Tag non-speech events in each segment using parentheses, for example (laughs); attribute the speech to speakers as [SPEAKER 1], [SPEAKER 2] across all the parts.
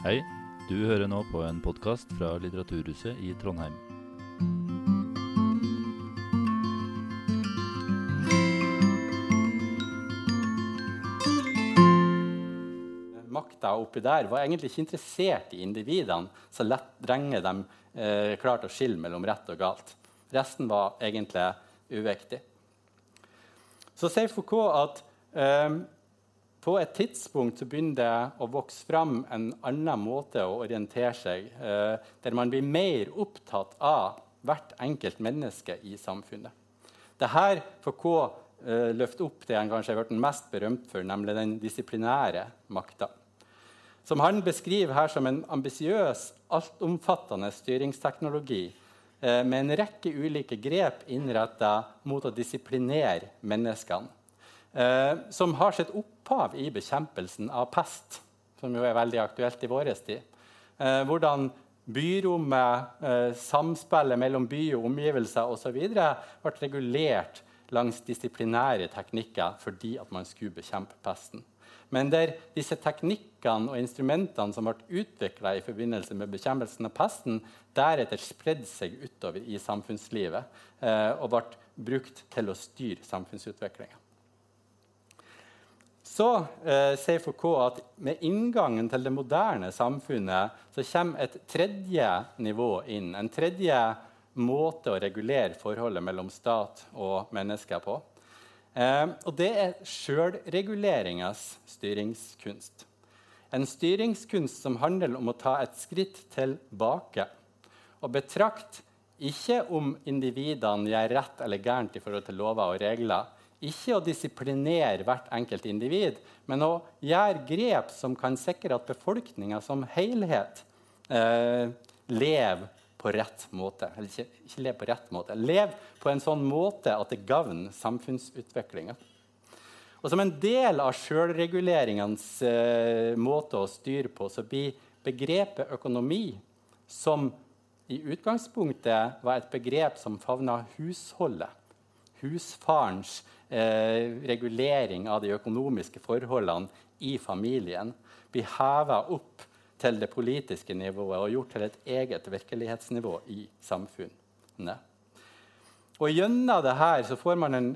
[SPEAKER 1] Hei, du hører nå på en podkast fra Litteraturhuset i Trondheim.
[SPEAKER 2] Makta oppi der var egentlig ikke interessert i individene, så lett lenge de eh, klarte å skille mellom rett og galt. Resten var egentlig uviktig. Så sier Foucault at eh, på et tidspunkt så begynner det å vokse fram en annen måte å orientere seg, eh, der man blir mer opptatt av hvert enkelt menneske i samfunnet. Dette får eh, løfte opp det han kanskje har vært mest berømt for, nemlig den disiplinære makta som han beskriver her som en ambisiøs, altomfattende styringsteknologi eh, med en rekke ulike grep innretta mot å disiplinere menneskene. Eh, som har sitt opphav i bekjempelsen av pest, som jo er veldig aktuelt i vår tid. Eh, hvordan byrommet, eh, samspillet mellom by og omgivelser osv. ble regulert langs disiplinære teknikker fordi at man skulle bekjempe pesten men der disse teknikkene og instrumentene som ble utvikla i forbindelse med bekjempelsen av pesten, deretter spredde seg utover i samfunnslivet og ble brukt til å styre samfunnsutviklinga. Så eh, sier Foucault at med inngangen til det moderne samfunnet så kommer et tredje nivå inn. En tredje måte å regulere forholdet mellom stat og mennesker på. Eh, og det er sjølreguleringas styringskunst. En styringskunst som handler om å ta et skritt tilbake og betrakte ikke om individene gjør rett eller gærent i forhold til lover og regler. Ikke å disiplinere hvert enkelt individ, men å gjøre grep som kan sikre at befolkninga som helhet eh, lever på rett måte. Eller ikke, ikke lev på rett måte. Lev på en sånn måte at det gagner samfunnsutviklinga. Og Som en del av sjølreguleringens eh, måte å styre på, så blir begrepet økonomi, som i utgangspunktet var et begrep som favna husholdet, husfarens eh, regulering av de økonomiske forholdene i familien, blir heva opp til det politiske nivået og gjort til et eget virkelighetsnivå i samfunnet. Og Gjennom dette så får man en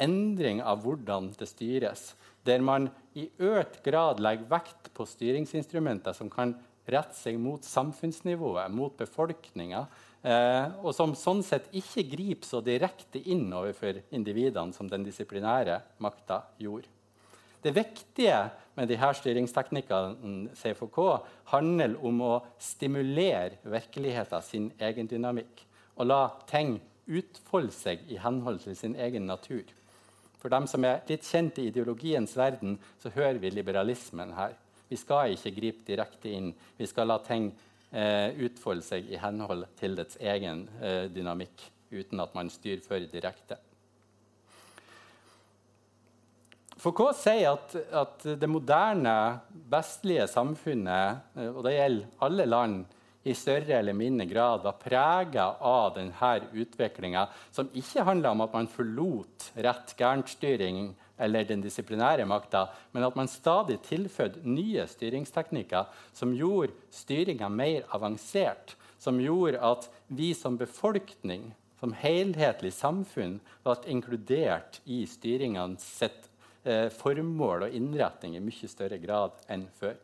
[SPEAKER 2] endring av hvordan det styres, der man i økt grad legger vekt på styringsinstrumenter som kan rette seg mot samfunnsnivået, mot befolkninga, og som sånn sett ikke griper så direkte inn overfor individene som den disiplinære makta gjorde. Det viktige med disse styringsteknikkene CFK handler om å stimulere virkeligheten sin egen dynamikk og la ting utfolde seg i henhold til sin egen natur. For dem som er litt kjent i ideologiens verden, så hører vi liberalismen her. Vi skal ikke gripe direkte inn. Vi skal la ting eh, utfolde seg i henhold til dets egen eh, dynamikk, uten at man styrer for direkte. Foucault sier at, at, det moderne, vestlige samfunnet, eh, og det gjelder alle land, i større eller mindre grad var prega av denne utviklinga, som ikke handla om at man forlot rett gærent-styring eller den disiplinære makta, men at man stadig tilfødde nye styringsteknikker som gjorde styringa mer avansert, som gjorde at vi som befolkning, som helhetlig samfunn, ble inkludert i styringens eh, formål og innretning i mye større grad enn før.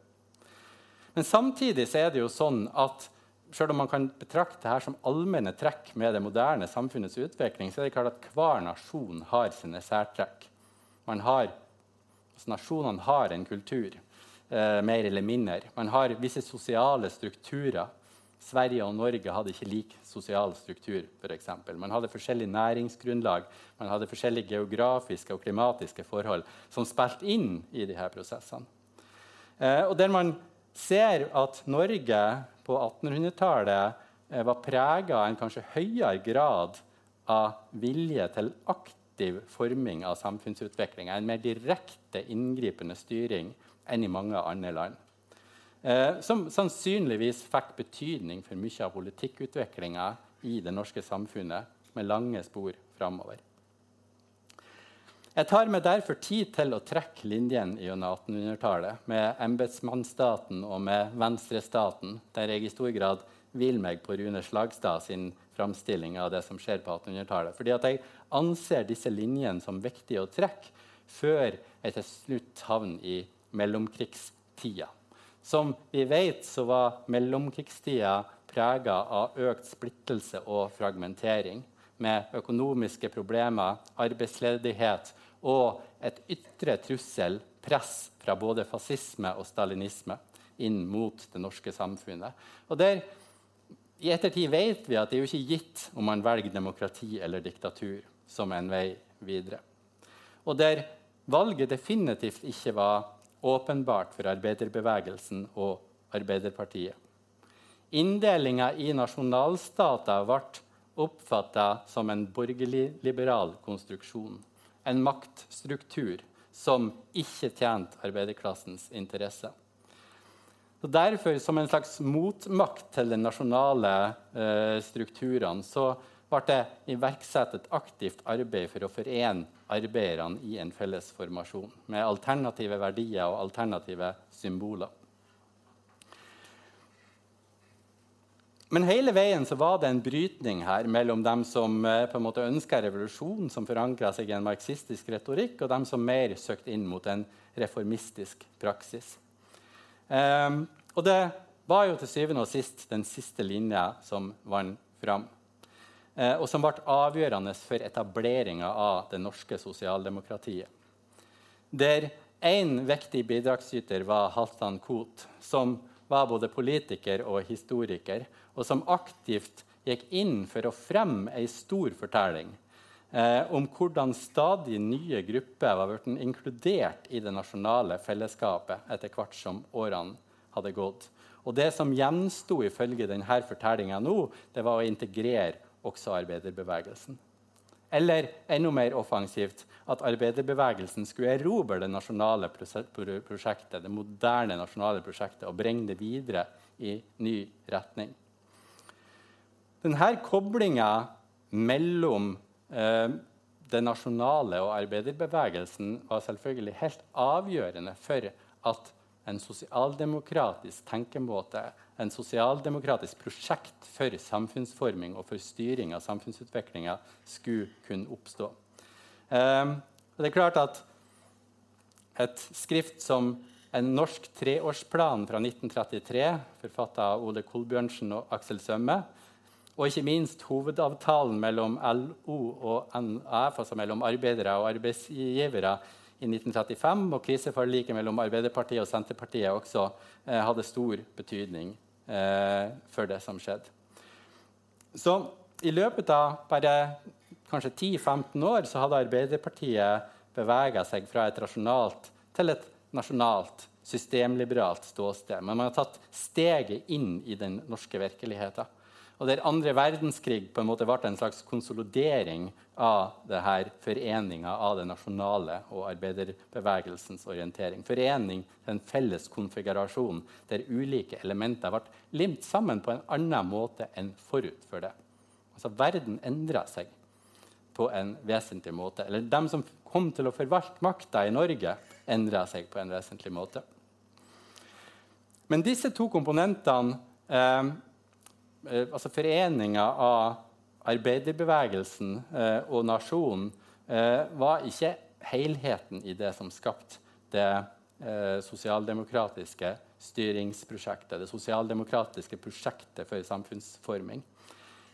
[SPEAKER 2] Men samtidig er det jo sånn at selv om man kan betrakte dette som allmenne trekk med det moderne samfunnets utvikling, så er det klart at hver nasjon har sine særtrekk. Har, altså nasjonene har en kultur, eh, mer eller mindre. Man har visse sosiale strukturer Sverige og Norge hadde ikke lik sosial struktur. For eksempel. man hadde forskjellig næringsgrunnlag, man hadde forskjellige geografiske og klimatiske forhold som spilte inn i disse prosessene. Eh, og der man ser at Norge på 1800-tallet eh, var prega av en kanskje høyere grad av vilje til aktiv forming av samfunnsutviklinga, en mer direkte inngripende styring enn i mange andre land eh, som sannsynligvis fikk betydning for mye av politikkutviklinga i det norske samfunnet med lange spor framover. Jeg tar meg derfor tid til å trekke linjen gjennom 1800-tallet med embetsmannsstaten og med venstrestaten, der jeg i stor grad vil meg på Rune Slagstad sin framstilling av det som skjer på 1800-tallet. Fordi at jeg anser disse linjene som viktige å trekke før jeg til slutt havner i mellomkrigstida. Som vi vet, så var mellomkrigstida prega av økt splittelse og fragmentering med økonomiske problemer, arbeidsledighet og et ytre trussel, press fra både fascisme og stalinisme inn mot det norske samfunnet. Og der, I ettertid vet vi at det er jo ikke gitt om man velger demokrati eller diktatur som en vei videre. Og der valget definitivt ikke var åpenbart for arbeiderbevegelsen og Arbeiderpartiet. Inndelinga i nasjonalstater ble oppfatta som en borgerlig-liberal konstruksjon. En maktstruktur som ikke tjente arbeiderklassens interesser. Så derfor, som en slags motmakt til de nasjonale eh, strukturene, så ble det iverksatt et aktivt arbeid for å forene arbeiderne i en felles formasjon med alternative verdier og alternative symboler. Men hele veien så var det en brytning her mellom dem som eh, på en måte ønska revolusjon, som forankra seg i en marxistisk retorikk, og dem som mer søkte inn mot en reformistisk praksis. Um, og det var jo til syvende og sist den siste linja som vant fram. Uh, og som ble avgjørende for etableringa av det norske sosialdemokratiet. Der én viktig bidragsyter var Halvdan Koht, som var både politiker og historiker, og som aktivt gikk inn for å fremme ei stor fortelling eh, om hvordan stadig nye grupper var blitt inkludert i det nasjonale fellesskapet etter hvert som årene hadde gått. Og det som gjensto ifølge denne fortellinga nå, det var å integrere også arbeiderbevegelsen. Eller enda mer offensivt at arbeiderbevegelsen skulle erobre det nasjonale prosjektet, det moderne nasjonale prosjektet og bringe det videre i ny retning. Denne koblinga mellom eh, det nasjonale og arbeiderbevegelsen var selvfølgelig helt avgjørende for at en sosialdemokratisk tenkemåte en sosialdemokratisk prosjekt for samfunnsforming og for styring av samfunnsutviklinga skulle kunne oppstå. Eh, det er klart at et skrift som en norsk treårsplan fra 1933, forfatta av Ole Kolbjørnsen og Aksel Sømme, og ikke minst hovedavtalen mellom LO og NAF, altså mellom arbeidere og arbeidsgivere, i 1935, og kriseforliket mellom Arbeiderpartiet og Senterpartiet også eh, hadde stor betydning for det som skjedde. Så i løpet av bare kanskje 10-15 år så hadde Arbeiderpartiet bevega seg fra et rasjonalt til et nasjonalt, systemliberalt ståsted. Men man har tatt steget inn i den norske virkeligheten. Og der andre verdenskrig på en måte ble en slags konsolidering av det foreninga av det nasjonale og arbeiderbevegelsens orientering. Forening til en felles konfigurasjon der ulike elementer ble limt sammen på en annen måte enn forut for det. Altså Verden endra seg på en vesentlig måte. Eller de som kom til å forvalte makta i Norge, endra seg på en vesentlig måte. Men disse to komponentene Eh, altså Foreninga av arbeiderbevegelsen eh, og nasjonen eh, var ikke helheten i det som skapte det sosialdemokratiske styringsprosjektet, det sosialdemokratiske prosjektet for samfunnsforming.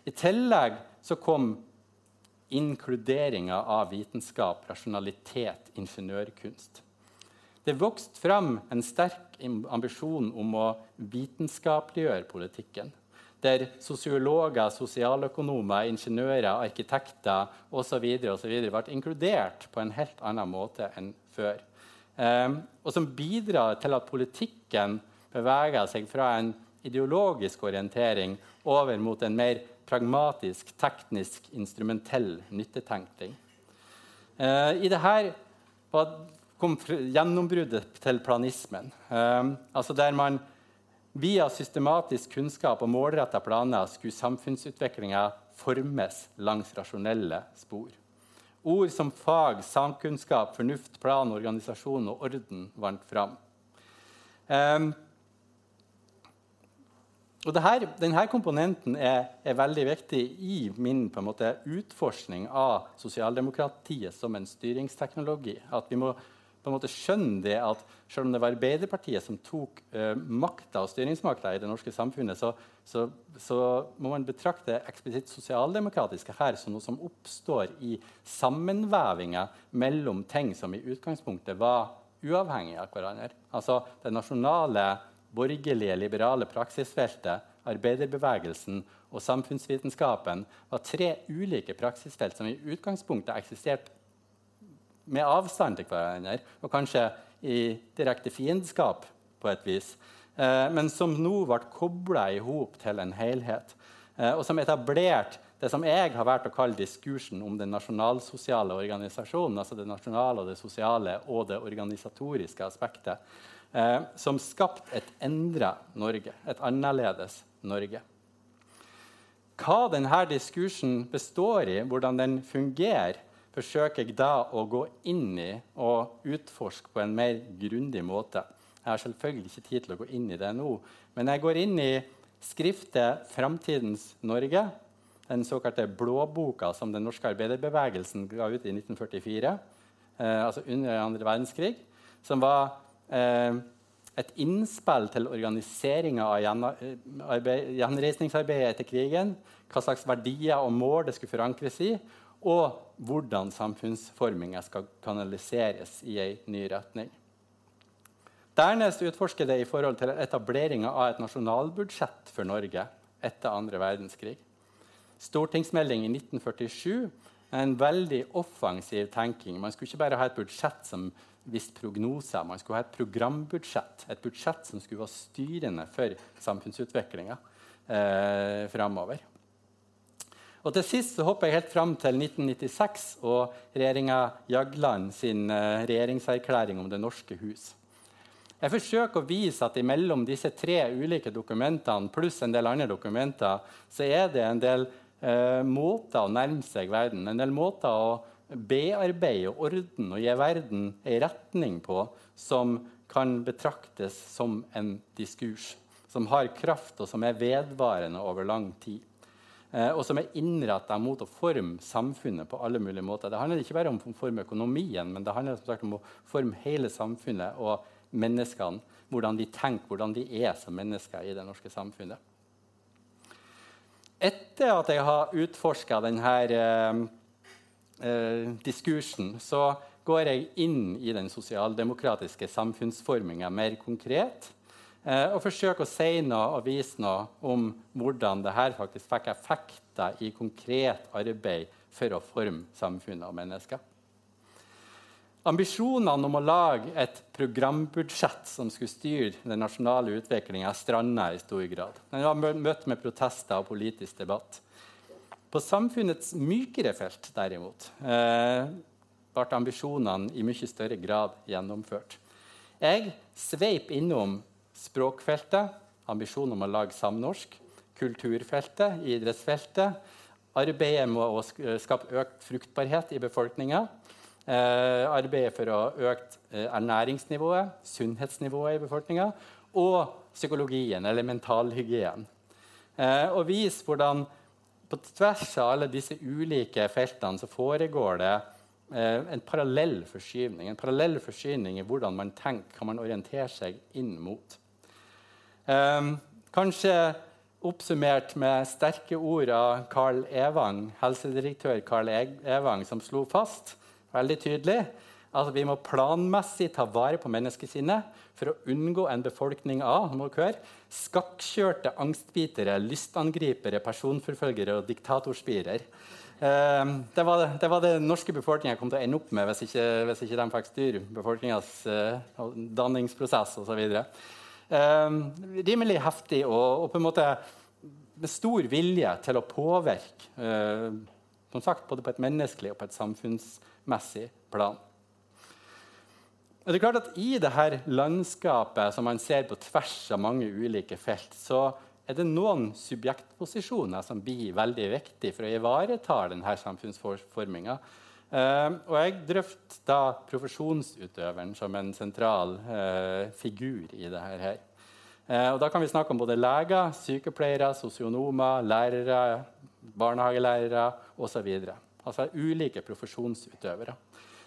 [SPEAKER 2] I tillegg så kom inkluderinga av vitenskap, rasjonalitet, ingeniørkunst. Det vokste fram en sterk ambisjon om å vitenskapeliggjøre politikken der sosiologer, sosialøkonomer, ingeniører, arkitekter osv. ble inkludert på en helt annen måte enn før. Um, og som bidrar til at politikken beveger seg fra en ideologisk orientering over mot en mer pragmatisk, teknisk, instrumentell nyttetenkning. Uh, I dette kom gjennombruddet til planismen, um, altså der man Via systematisk kunnskap og målretta planer skulle samfunnsutviklinga formes langs rasjonelle spor. Ord som fag, samkunnskap, fornuft, plan, organisasjon og orden vant fram. Um, og her, denne komponenten er, er, veldig viktig i min måte, utforskning av sosialdemokratiet som en styringsteknologi. At vi må på en måte skjønne det at selv om det var Arbeiderpartiet som tok uh, makta og styringsmakta i det norske samfunnet, så, så, så, må man betrakte eksplisitt sosialdemokratiske her som noe som oppstår i sammenvevinga mellom ting som i utgangspunktet var uavhengige av hverandre. Altså det nasjonale borgerlige, liberale praksisfeltet, arbeiderbevegelsen og samfunnsvitenskapen var tre ulike praksisfelt som i utgangspunktet eksisterte med avstand til hverandre, og kanskje i direkte fiendskap på et vis, eh, men som nå ble kobla i hop til en helhet, eh, og som etablerte det som jeg har valgt å kalle diskursen om den nasjonalsosiale organisasjonen, altså det nasjonale, og det sosiale og det organisatoriske aspektet eh, som skapte et endra Norge, et annerledes Norge. Hva denne diskursen består i, hvordan den fungerer, forsøker jeg da å gå inn i og utforske på en mer grundig måte. Jeg har selvfølgelig ikke tid til å gå inn i det nå, men jeg går inn i skriftet 'Framtidens Norge', den såkalte blåboka som den norske arbeiderbevegelsen ga ut i 1944, eh, altså under andre verdenskrig, som var eh, et innspill til organiseringa av eh, gjenreisningsarbeidet etter krigen. Hva slags verdier og mål det skulle forankres i, og hvordan samfunnsforminga skal kanaliseres i ei ny retning. Dernest utforsker det i forhold til etableringa av et nasjonalbudsjett for Norge etter andre verdenskrig. Stortingsmelding i 1947 er en veldig offensiv tenking. Man skulle ikke bare ha et budsjett som viste prognoser. Man skulle ha et programbudsjett, et budsjett som skulle være styrende for samfunnsutviklinga eh, framover. Og til sist så hopper jeg helt fram til 1996 og regjeringa Jagland sin eh, regjeringserklæring om Det norske hus. Jeg forsøker å vise at imellom disse tre ulike dokumentene pluss en del andre dokumenter, så er det en del eh, måter å nærme seg verden en del måter å bearbeide og ordne og gi verden en retning på som kan betraktes som en diskurs. Som har kraft, og som er vedvarende over lang tid. Eh, og som er innretta mot å forme samfunnet på alle mulige måter. Det handler ikke bare om å forme økonomien, men det handler sagt, om å forme hele samfunnet og menneskene. Hvordan de tenker, hvordan de er som mennesker i det norske samfunnet. Etter at jeg har utforska denne eh, eh, diskursen, så går jeg inn i den sosialdemokratiske samfunnsforminga mer konkret. Eh, og forsøke å si noe og vise noe om hvordan dette faktisk fikk effekter i konkret arbeid for å forme samfunnet og mennesker. Ambisjonene om å lage et programbudsjett som skulle styre den nasjonale utviklinga, stranda i stor grad. Den var møtt med protester og politisk debatt. På samfunnets mykere felt, derimot, eh, ble ambisjonene i mye større grad gjennomført. Jeg sveip innom språkfeltet, ambisjonen om å lage samnorsk, kulturfeltet, idrettsfeltet, arbeidet med å skape økt fruktbarhet i befolkninga, eh, arbeidet for å øke eh, ernæringsnivået, sunnhetsnivået i befolkninga, og psykologien, eller mentalhygienen. Eh, og vise hvordan på tvers av alle disse ulike feltene så foregår det eh, en parallell forskyvning. En parallell forskyvning i hvordan man tenker, hva man orienterer seg inn mot. Eh, kanskje oppsummert med sterke ord av Carl Evang, helsedirektør Carl e- Evang, som slo fast veldig tydelig at vi må planmessig ta vare på menneskesinnet for å unngå en befolkning av høre, skakkjørte angstbitere, lystangripere, personforfølgere og diktatorspirer. Eh, det, var, det, var, det norske befolkninga kom til å ende opp med hvis ikke, hvis ikke de fikk styre befolkningas eh, danningsprosess osv. Eh, rimelig heftig og, og, på en måte med stor vilje til å påvirke eh, som sagt, både på et menneskelig og på et samfunnsmessig plan. Det er klart at I dette landskapet som man ser på tvers av mange ulike felt, så er det noen subjektposisjoner som blir veldig viktige for å ivareta denne samfunnsforminga. Uh, og jeg drøfter da profesjonsutøveren som en sentral uh, figur i dette. her. Uh, og da kan vi snakke om både leger, sykepleiere, sosionomer, lærere, barnehagelærere osv. Altså ulike profesjonsutøvere.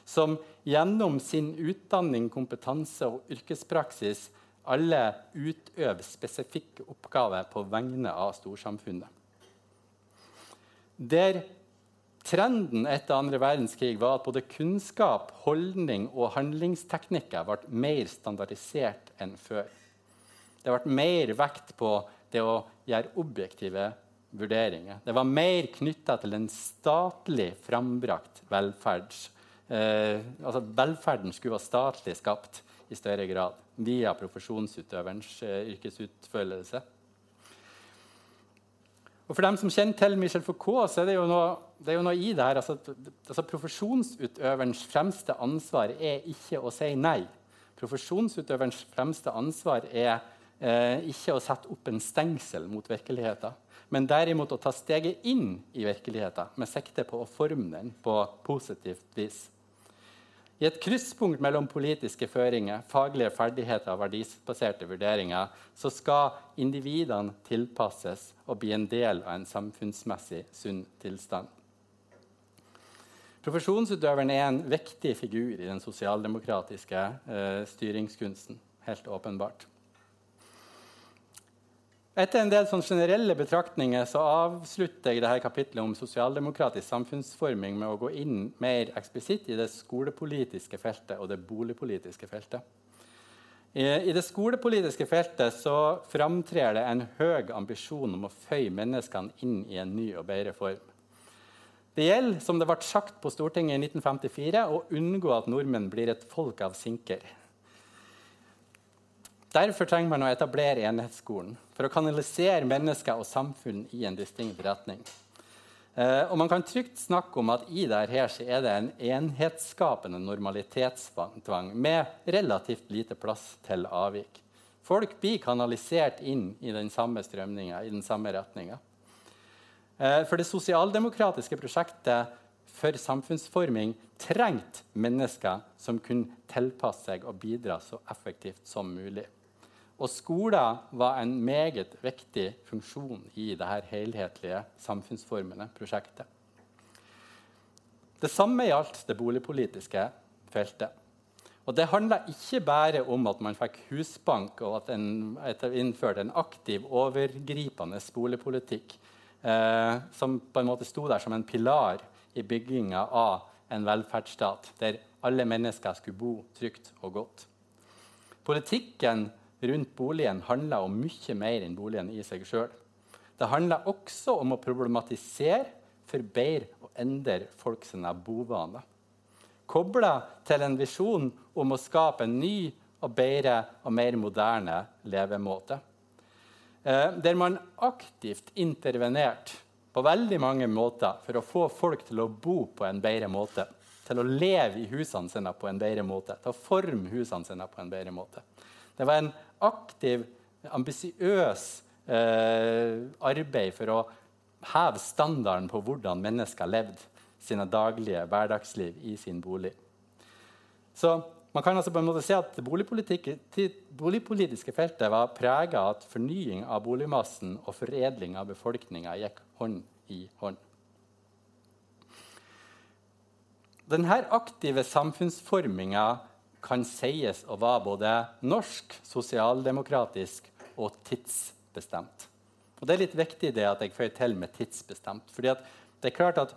[SPEAKER 2] Som gjennom sin utdanning, kompetanse og yrkespraksis alle utøver spesifikke oppgaver på vegne av storsamfunnet. Der Trenden etter andre verdenskrig var at både kunnskap, holdning og handlingsteknikker ble mer standardisert enn før. Det ble mer vekt på det å gjøre objektive vurderinger. Det var mer knytta til en statlig frambrakt velferd. Eh, altså velferden skulle være statlig skapt i større grad via profesjonsutøverens eh, yrkesutførelse. Og For dem som kjenner til Michel Foucault, så er det jo noe, det er jo noe i det her. Altså, altså, profesjonsutøverens fremste ansvar er ikke å si nei. Profesjonsutøverens fremste ansvar er eh, ikke å sette opp en stengsel mot virkeligheten, men derimot å ta steget inn i virkeligheten med sikte på å forme den på positivt vis. I et krysspunkt mellom politiske føringer, faglige ferdigheter og verdibaserte vurderinger så skal individene tilpasses og bli en del av en samfunnsmessig sunn tilstand. Profesjonsutøveren er en viktig figur i den sosialdemokratiske eh, styringskunsten. Helt åpenbart. Etter en del sånn generelle betraktninger så avslutter jeg dette kapitlet om sosialdemokratisk samfunnsforming med å gå inn mer eksplisitt i det skolepolitiske feltet og det boligpolitiske feltet. I det skolepolitiske feltet så framtrer det en høy ambisjon om å føye menneskene inn i en ny og bedre form. Det gjelder, som det ble sagt på Stortinget i 1954, å unngå at nordmenn blir et folk av sinker. Derfor trenger man å etablere enhetsskolen for å kanalisere mennesker og samfunn i en distinkt retning. Eh, og man kan trygt snakke om at i dette så er det en enhetsskapende normalitetstvang med relativt lite plass til avvik. Folk blir kanalisert inn i den samme strømninga, i den samme retninga. Eh, for det sosialdemokratiske prosjektet for samfunnsforming trengte mennesker som kunne tilpasse seg og bidra så effektivt som mulig. Og skolen var en meget viktig funksjon i dette helhetlige samfunnsformende prosjektet. Det samme gjaldt det boligpolitiske feltet. Og Det handla ikke bare om at man fikk husbank, og at en innførte en aktiv, overgripende boligpolitikk eh, som på en måte sto der som en pilar i bygginga av en velferdsstat der alle mennesker skulle bo trygt og godt. Politikken rundt boligen handler om mye mer enn boligen i seg sjøl. Det handler også om å problematisere, forbedre og endre folks bovaner. Kobla til en visjon om å skape en ny og bedre og mer moderne levemåte. Eh, der man aktivt intervenerte på veldig mange måter for å få folk til å bo på en bedre måte. Til å leve i husene sine på en bedre måte, til å forme husene sine på en bedre måte. Det var en aktiv, ambisiøs eh, arbeid for å heve standarden på hvordan mennesker levde sine daglige hverdagsliv i sin bolig. Så man kan altså på en måte si at Det boligpolitiske feltet var prega av at fornying av boligmassen og foredling av befolkninga gikk hånd i hånd. Denne aktive samfunnsforminga kan sies å være både norsk, sosialdemokratisk og tidsbestemt. Og Det er litt viktig det at jeg føyer til med tidsbestemt. fordi det er klart at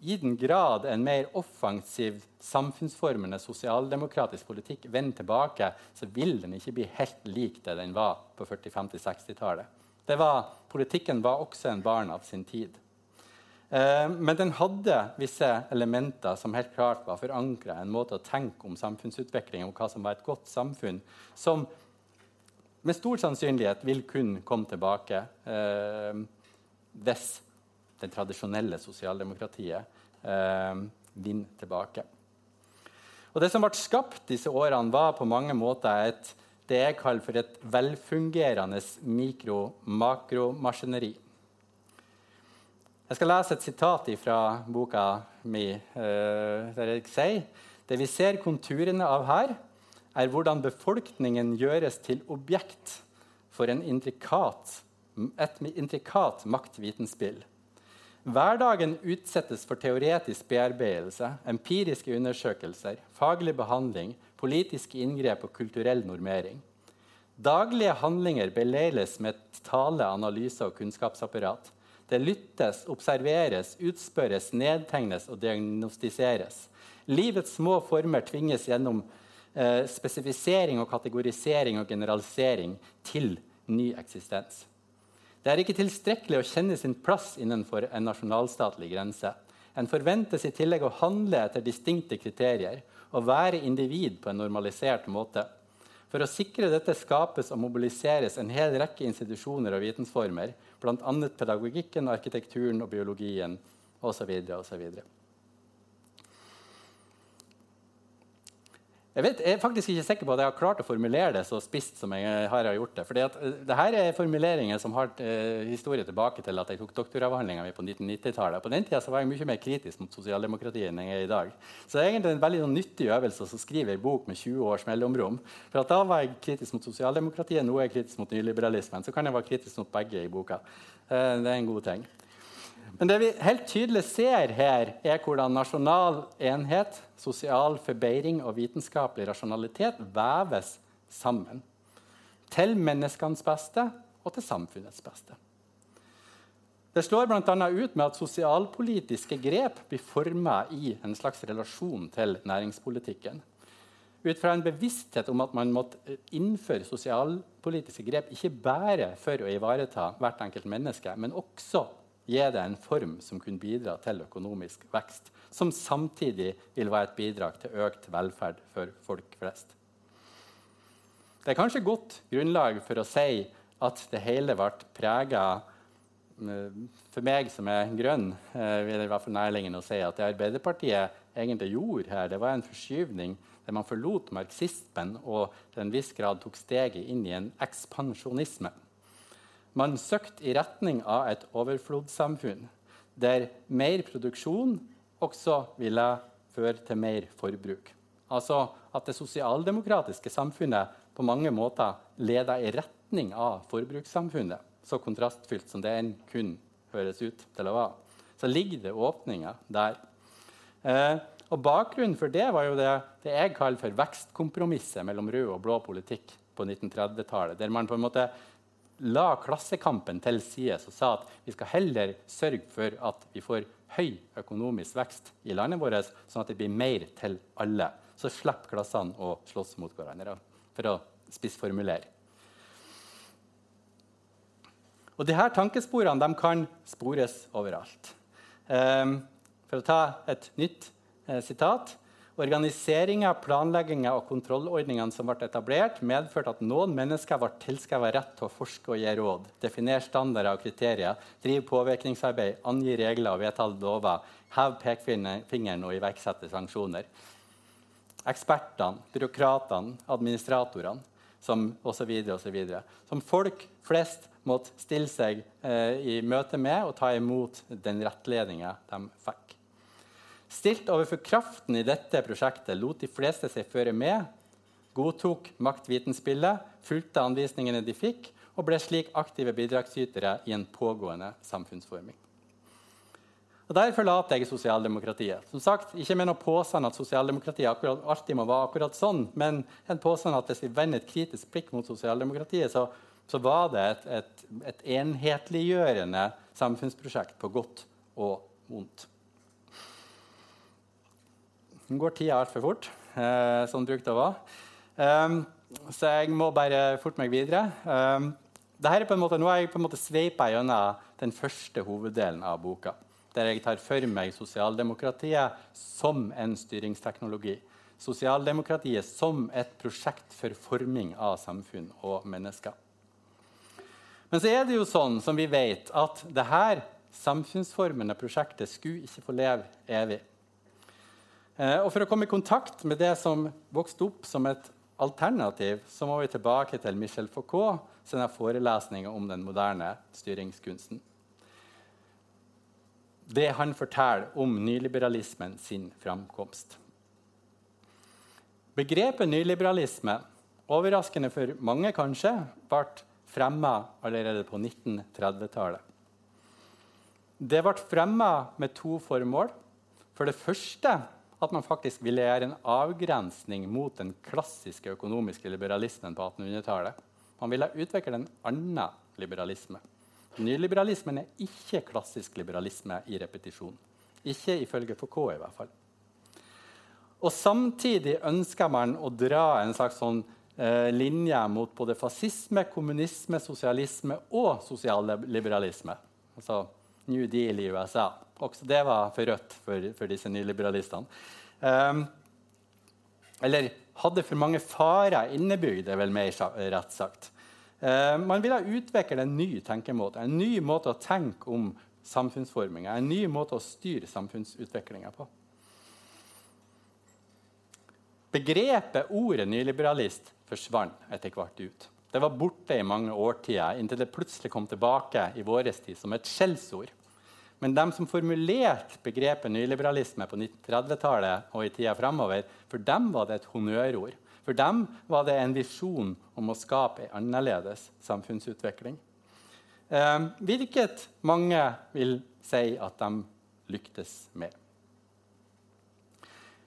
[SPEAKER 2] i den grad en mer offensiv, samfunnsformende sosialdemokratisk politikk vender tilbake, så vil den ikke bli helt lik det den var på 40-, 50-, 60-tallet. Politikken var også en barn av sin tid. Eh, men den hadde visse elementer som helt klart var forankra en måte å tenke om samfunnsutvikling om hva som var et godt samfunn, som med stor sannsynlighet vil kun komme tilbake eh, hvis det tradisjonelle sosialdemokratiet eh, vinner tilbake. Og Det som ble skapt disse årene, var på mange måter et, det jeg kaller for et velfungerende mikro-makromaskineri. Jeg skal lese et sitat fra boka mi, eh, der jeg sier det vi ser konturene av her, er hvordan befolkningen gjøres til objekt for intrikat, et intrikat maktvitenspill. Hverdagen utsettes for teoretisk bearbeidelse, empiriske undersøkelser, faglig behandling, politiske inngrep og kulturell normering. Daglige handlinger beleiles med tale, analyse og kunnskapsapparat. Det lyttes, observeres, utspørres, nedtegnes og diagnostiseres. Livets små former tvinges gjennom eh, spesifisering og kategorisering og generalisering til ny eksistens. Det er ikke tilstrekkelig å kjenne sin plass innenfor en nasjonalstatlig grense. En forventes i tillegg å handle etter distinkte kriterier og være individ på en normalisert måte. For å sikre dette skapes og mobiliseres en hel rekke institusjoner og vitensformer, bl.a. pedagogikken, arkitekturen og biologien osv. osv. Jeg, vet, jeg, er faktisk ikke sikker på at jeg har klart å formulere det så spisst som jeg har gjort det. Fordi at, uh, det her er formuleringer som har eh, historie tilbake til at jeg tok doktoravhandlinga mi på 1990-tallet. På den tida var jeg mye mer kritisk mot sosialdemokratiet enn jeg er i dag. Så det er egentlig en veldig sånn, nyttig øvelse å skrive ei bok med 20 års mellomrom. For da var jeg kritisk mot sosialdemokratiet, nå er jeg kritisk mot nyliberalismen. Så kan jeg være kritisk mot begge i boka. Eh, det er en god ting. Men det vi helt tydelig ser her, er hvordan nasjonal enhet, sosial forbedring og vitenskapelig rasjonalitet veves sammen. Til menneskenes beste og til samfunnets beste. Det slår bl.a. ut med at sosialpolitiske grep blir forma i en slags relasjon til næringspolitikken. Ut fra en bevissthet om at man måtte innføre sosialpolitiske grep ikke bare for å ivareta hvert enkelt menneske, men også gi det en form som kunne bidra til økonomisk vekst, som samtidig vil være et bidrag til økt velferd for folk flest. Det er kanskje godt grunnlag for å si at det hele ble prega eh, For meg som er grønn, eh, vil det være nærliggende å si at det Arbeiderpartiet egentlig gjorde her, det var en forskyvning der man forlot marxismen og til en viss grad tok steget inn i en ekspansjonisme. Man søkte i retning av et overflodssamfunn der mer produksjon også ville føre til mer forbruk. Altså at det sosialdemokratiske samfunnet på mange måter leda i retning av forbrukssamfunnet. Så kontrastfylt som det enn kun høres ut til å være. Så ligger det åpninger der. Eh, og Bakgrunnen for det var jo det, det jeg kaller for vekstkompromisset mellom rød og blå politikk på 1930-tallet. Der man på en måte la klassekampen til side og sa at vi skal heller sørge for at vi får høy økonomisk vekst i landet vårt, sånn at det blir mer til alle. Så slipper klassene å slåss mot hverandre, for å spissformulere. Og disse tankesporene kan spores overalt. Um, for å ta et nytt eh, sitat Organiseringa, planlegginga og kontrollordningene som ble etablert, medførte at noen mennesker ble tilskrevet rett til å forske og gi råd, definere standarder og kriterier, drive påvirkningsarbeid, angi regler og vedta lover, heve pekefingeren og iverksette sanksjoner. Ekspertene, byråkratene, administratorene som så videre, Som folk flest måtte stille seg eh, i møte med og ta imot den rettledninga de fikk. Stilt overfor kraften i dette prosjektet lot de fleste seg føre med, godtok maktvitenspillet, fulgte anvisningene de fikk, og ble slik aktive bidragsytere i en pågående samfunnsforming. Og Der forlater jeg sosialdemokratiet. Som sagt, Ikke med noen påstand at sosialdemokratiet akkurat, alltid må være akkurat sånn, men en påstand at hvis vi vender et kritisk blikk mot sosialdemokratiet, så, så var det et, et, et enhetliggjørende samfunnsprosjekt på godt og vondt. Nå går tida altfor fort, eh, det brukte å være. Um, så jeg må bare forte meg videre. Um, er på en måte, nå har jeg på en måte sveipa gjennom den første hoveddelen av boka, der jeg tar for meg sosialdemokratiet som en styringsteknologi. Sosialdemokratiet som et prosjekt for forming av samfunn og mennesker. Men så er det jo sånn som vi vet, at dette samfunnsformende prosjektet skulle ikke få leve evig. Eh, og For å komme i kontakt med det som vokste opp som et alternativ, så må vi tilbake til Michel Foucault sine forelesninger om den moderne styringskunsten. det han forteller om nyliberalismen sin framkomst. Begrepet nyliberalisme, overraskende for mange kanskje, ble fremma allerede på 1930-tallet. Det ble fremma med to formål. For det første at man faktisk ville gjøre en avgrensning mot den klassiske økonomiske liberalismen på 1800-tallet. Man ville utvikle en annen liberalisme. Nyliberalismen er ikke klassisk liberalisme i repetisjon. Ikke ifølge Foucault, i hvert fall. Og samtidig ønsker man å dra en slags sånn, eh, linje mot både fascisme, kommunisme, sosialisme og sosialliberalisme. Altså New Deal i USA. Også det var for rødt for, for disse nyliberalistene. Um, eller hadde for mange farer innebygd, er vel mer rett sagt. Uh, man ville utvikle en ny tenkemåte, en ny måte å tenke om samfunnsforminga, en ny måte å styre samfunnsutviklinga på. Begrepet, ordet nyliberalist, forsvant etter hvert ut. Det var borte i mange årtier, inntil det plutselig kom tilbake i vår tid som et skjellsord. Men de som formulerte begrepet nyliberalisme på 1930-tallet og i tida framover, for dem var det et honnørord. For dem var det en visjon om å skape en annerledes samfunnsutvikling. Eh, hvilket mange vil si at de lyktes med.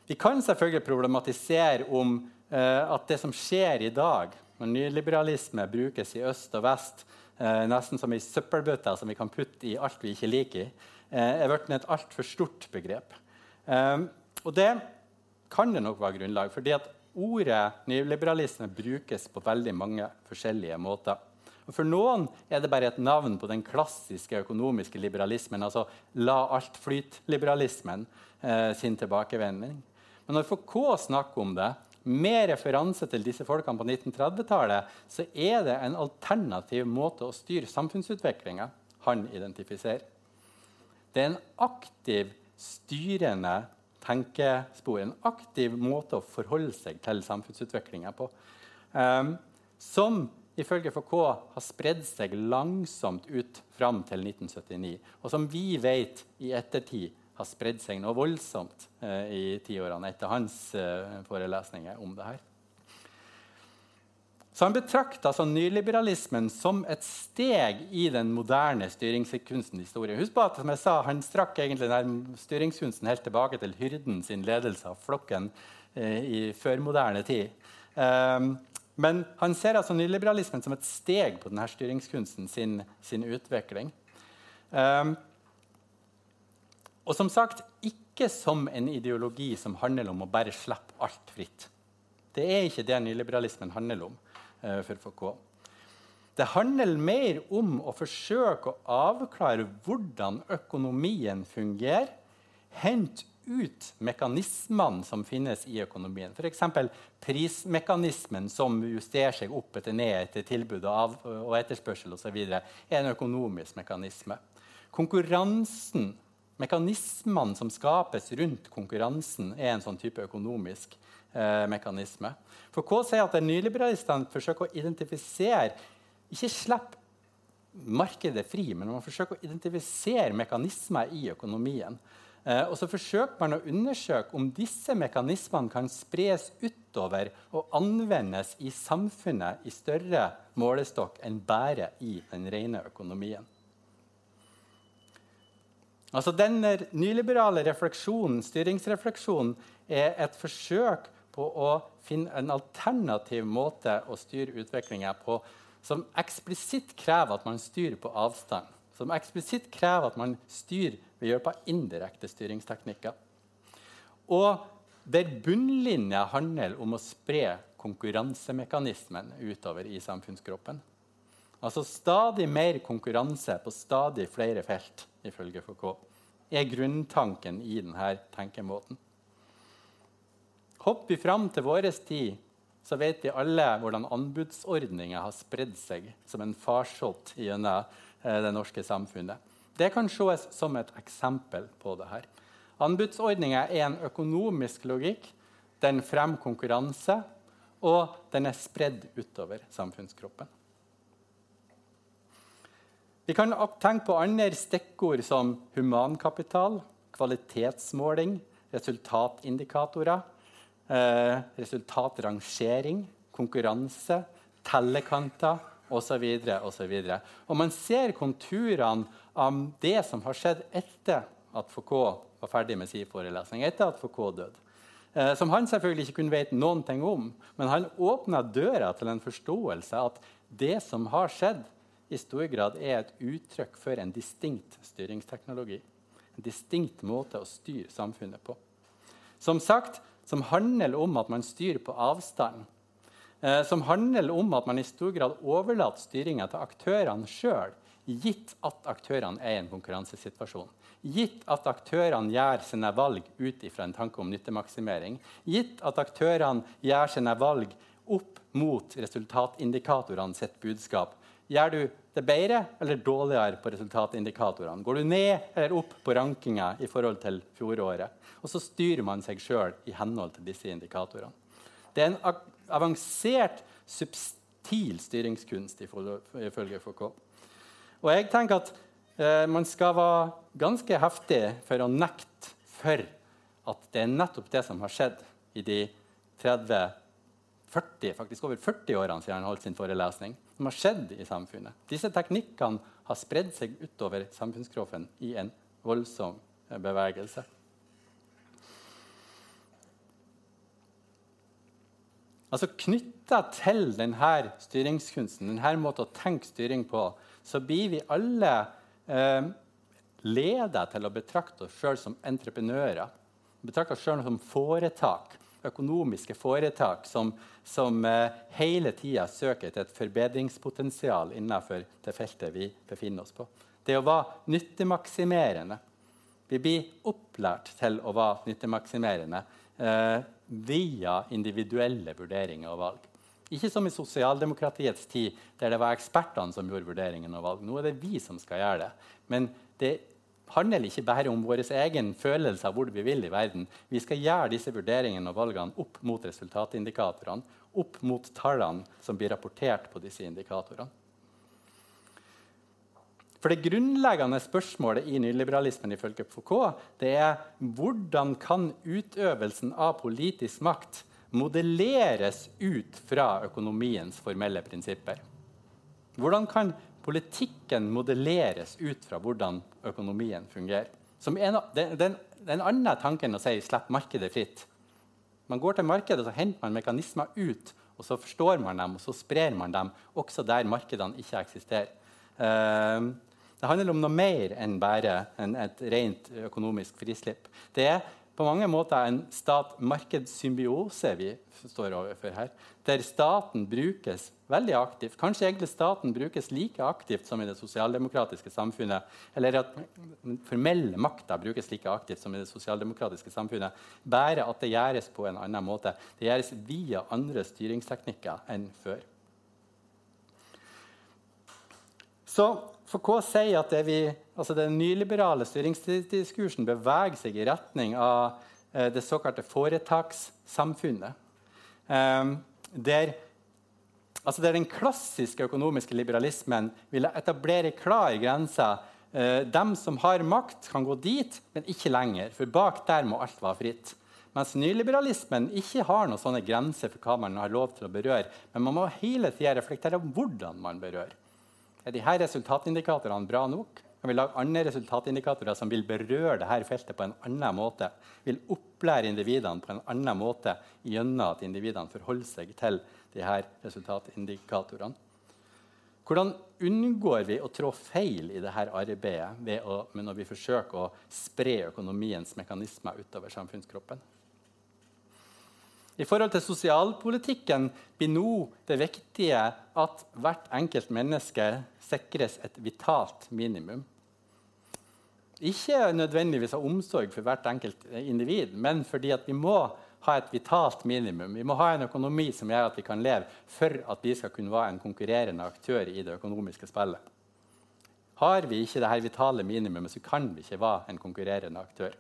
[SPEAKER 2] Vi kan selvfølgelig problematisere om eh, at det som skjer i dag, når nyliberalisme brukes i øst og vest, nesten som ei søppelbøtte som vi kan putte i alt vi ikke liker, eh, er blitt et altfor stort begrep. Eh, og det kan det nok være grunnlag fordi at ordet nyliberalisme brukes på veldig mange forskjellige måter. Og For noen er det bare et navn på den klassiske økonomiske liberalismen, altså la alt flyt-liberalismen eh, sin tilbakevending. Men når FK snakker om det, med referanse til disse folkene på 1930-tallet, så er det en alternativ måte å styre samfunnsutviklinga han identifiserer. Det er en aktiv, styrende tenkespor, en aktiv måte å forholde seg til samfunnsutviklinga på. Um, som ifølge Foucault har spredd seg langsomt ut fram til 1979. Og som vi vet i ettertid har spredd seg noe voldsomt eh, i tiårene etter hans eh, forelesninger om det her. Så Han betrakta altså nyliberalismen som et steg i den moderne styringskunstens historie. Husk på at som jeg sa, Han strakk egentlig den styringskunsten helt tilbake til hyrden sin ledelse av flokken eh, i førmoderne tid. Um, men han ser altså nyliberalismen som et steg på denne styringskunsten sin, sin utvikling. Um, og som sagt, ikke som en ideologi som handler om å bare slippe alt fritt. Det er ikke det nyliberalismen handler om uh, for Foucault. Det handler mer om å forsøke å avklare hvordan økonomien fungerer. Hente ut mekanismene som finnes i økonomien. F.eks. prismekanismen som justerer seg opp etter ned etter tilbud og etterspørsel osv. er en økonomisk mekanisme. Konkurransen Mekanismene som skapes rundt konkurransen, er en sånn type økonomisk eh, mekanisme. For K sier at nyliberalistene forsøker å identifisere Ikke slipp markedet fri, men man forsøker å identifisere mekanismer i økonomien. Eh, og så forsøker man å undersøke om disse mekanismene kan spres utover og anvendes i samfunnet i større målestokk enn bare i den rene økonomien. Altså Den nyliberale refleksjonen, styringsrefleksjonen er et forsøk på å finne en alternativ måte å styre utviklinga på som eksplisitt krever at man styrer på avstand. Som eksplisitt krever at man styrer ved hjelp av indirekte styringsteknikker. Og der bunnlinja handler om å spre konkurransemekanismen utover i samfunnskroppen. Altså stadig mer konkurranse på stadig flere felt, ifølge Foucault, er grunntanken i denne tenkemåten. Hopper vi fram til vår tid, så vet vi alle hvordan anbudsordninger har spredd seg som en farsott gjennom eh, det norske samfunnet. Det kan ses som et eksempel på det her. Anbudsordninger er en økonomisk logikk. Den fremmer konkurranse, og den er spredd utover samfunnskroppen. Vi kan tenke på andre stikkord som humankapital, kvalitetsmåling, resultatindikatorer, eh, resultatrangering, konkurranse, tellekanter osv. Og man ser konturene av det som har skjedd etter at Foucault var ferdig med sin forelesning, etter at Foucault døde. Eh, som han selvfølgelig ikke kunne vite noen ting om. Men han åpna døra til en forståelse at det som har skjedd, i stor grad er et uttrykk for en distinkt styringsteknologi. En distinkt måte å styre samfunnet på. Som sagt, som handler om at man styrer på avstand. Eh, som handler om at man i stor grad overlater styringa til aktørene sjøl, gitt at aktørene er i en konkurransesituasjon. Gitt at aktørene gjør sine valg ut ifra en tanke om nyttemaksimering. Gitt at aktørene gjør sine valg opp mot resultatindikatorene sitt budskap. Gjør du det bedre eller dårligere på resultatindikatorene? Går du ned eller opp på rankinga i forhold til fjoråret? Og så styrer man seg sjøl i henhold til disse indikatorene. Det er en avansert, subtil styringskunst ifølge FK. Og jeg tenker at eh, man skal være ganske heftig for å nekte for at det er nettopp det som har skjedd i de 30-40, faktisk over 40 årene siden han holdt sin forelesning, som har skjedd i samfunnet. Disse teknikkene har spredd seg utover samfunnskroppen i en voldsom eh, bevegelse. Altså Knytta til denne styringskunsten, denne måten å tenke styring på, så blir vi alle eh, ledet til å betrakte oss sjøl som entreprenører. Betrakte oss sjøl som foretak, økonomiske foretak som, som eh, hele tida søker etter et forbedringspotensial innenfor det feltet vi befinner oss på. Det å være nyttemaksimerende. Vi blir opplært til å være nyttemaksimerende eh, via individuelle vurderinger og valg. Ikke som i sosialdemokratiets tid, der det var ekspertene som gjorde vurderingen og valg. Nå er det vi som skal gjøre det. Men det handler ikke bare om vår egen følelse av hvor vi vil i verden. Vi skal gjøre disse vurderingene og valgene opp mot resultatindikatorene, opp mot tallene som blir rapportert på disse indikatorene. For Det grunnleggende spørsmålet i nyliberalismen ifølge Foucault, det er hvordan kan utøvelsen av politisk makt modelleres ut fra økonomiens formelle prinsipper? Hvordan kan politikken modelleres ut fra hvordan økonomien fungerer? En, det, det, er en å si 'slipp markedet fritt'. Man går til markedet og henter man mekanismer ut, og så forstår man dem og så sprer man dem også der markedene ikke eksisterer. Uh, det handler om noe mer enn bare en, et rent økonomisk frislipp. Det er på mange måter en stat-markedssymbiose vi står overfor her, der staten brukes veldig aktivt. Kanskje egentlig staten brukes like aktivt som i det sosialdemokratiske samfunnet. Eller at den formelle makta brukes like aktivt som i det sosialdemokratiske samfunnet. Bare at det gjøres på en annen måte. Det gjøres via andre styringsteknikker enn før. Så Foucault sier at vi, altså den nyliberale styringsdiskursen beveger seg i retning av eh, det såkalte foretakssamfunnet. Eh, der, altså der, den klassiske økonomiske liberalismen ville etablere klar grense. De dem som har makt, kan gå dit, men ikke lenger. For bak der må alt være fritt. Mens nyliberalismen ikke har noen sånne grenser for hva man har lov til å berøre. Men man må hele tida reflektere om hvordan man berører. Er disse resultatindikatorene bra nok? Kan vi lage andre resultatindikatorer som vil berøre dette feltet på en annen måte? Vil opplære individene på en annen måte gjennom at individene forholder seg til disse resultatindikatorene? Hvordan unngår vi å trå feil i dette arbeidet å, når vi forsøker å spre økonomiens mekanismer utover samfunnskroppen? I forhold til sosialpolitikken blir nå det viktige at hvert enkelt menneske sikres et vitalt minimum. Ikke nødvendigvis av omsorg for hvert enkelt individ, men fordi vi må ha et vitalt minimum. Vi må ha en økonomi som gjør at vi kan leve for at vi skal kunne være en konkurrerende aktør i det økonomiske spillet. Har vi ikke dette vitale minimumet, så kan vi ikke være en konkurrerende aktør.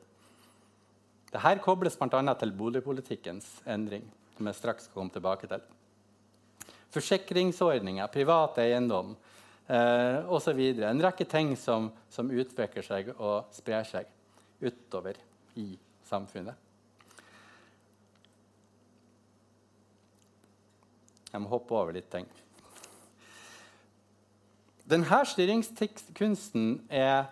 [SPEAKER 2] Dette kobles bl.a. til boligpolitikkens endring, som jeg straks skal komme tilbake til. Forsikringsordninger, privat eiendom, eh, osv. En rekke ting som, som utvikler seg og sprer seg utover i samfunnet. Jeg må hoppe over litt ting. Denne styringskunsten er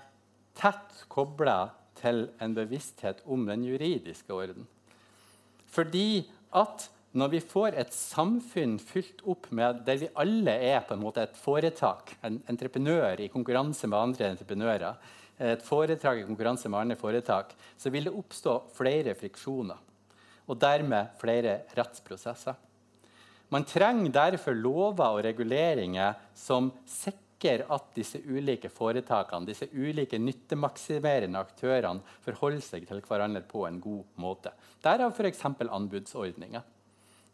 [SPEAKER 2] tett kobla til en bevissthet om den juridiske orden. Fordi at når vi får et samfunn fylt opp med der vi alle er på en måte et foretak, en entreprenør i konkurranse med andre entreprenører, et foretak i konkurranse med andre foretak, så vil det oppstå flere friksjoner. Og dermed flere rettsprosesser. Man trenger derfor lover og reguleringer som sikrer at disse ulike foretakene, disse ulike nyttemaksimerende aktørene forholder seg til hverandre på en god måte. Derav f.eks. anbudsordninger.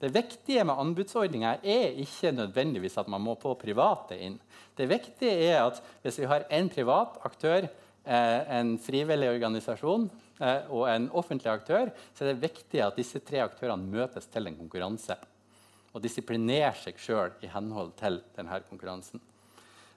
[SPEAKER 2] Det viktige med anbudsordninger er ikke nødvendigvis at man må få private inn. Det viktige er at hvis vi har en privat aktør, eh, en frivillig organisasjon eh, og en offentlig aktør, så er det viktig at disse tre aktørene møtes til en konkurranse og disiplinere seg sjøl i henhold til denne konkurransen.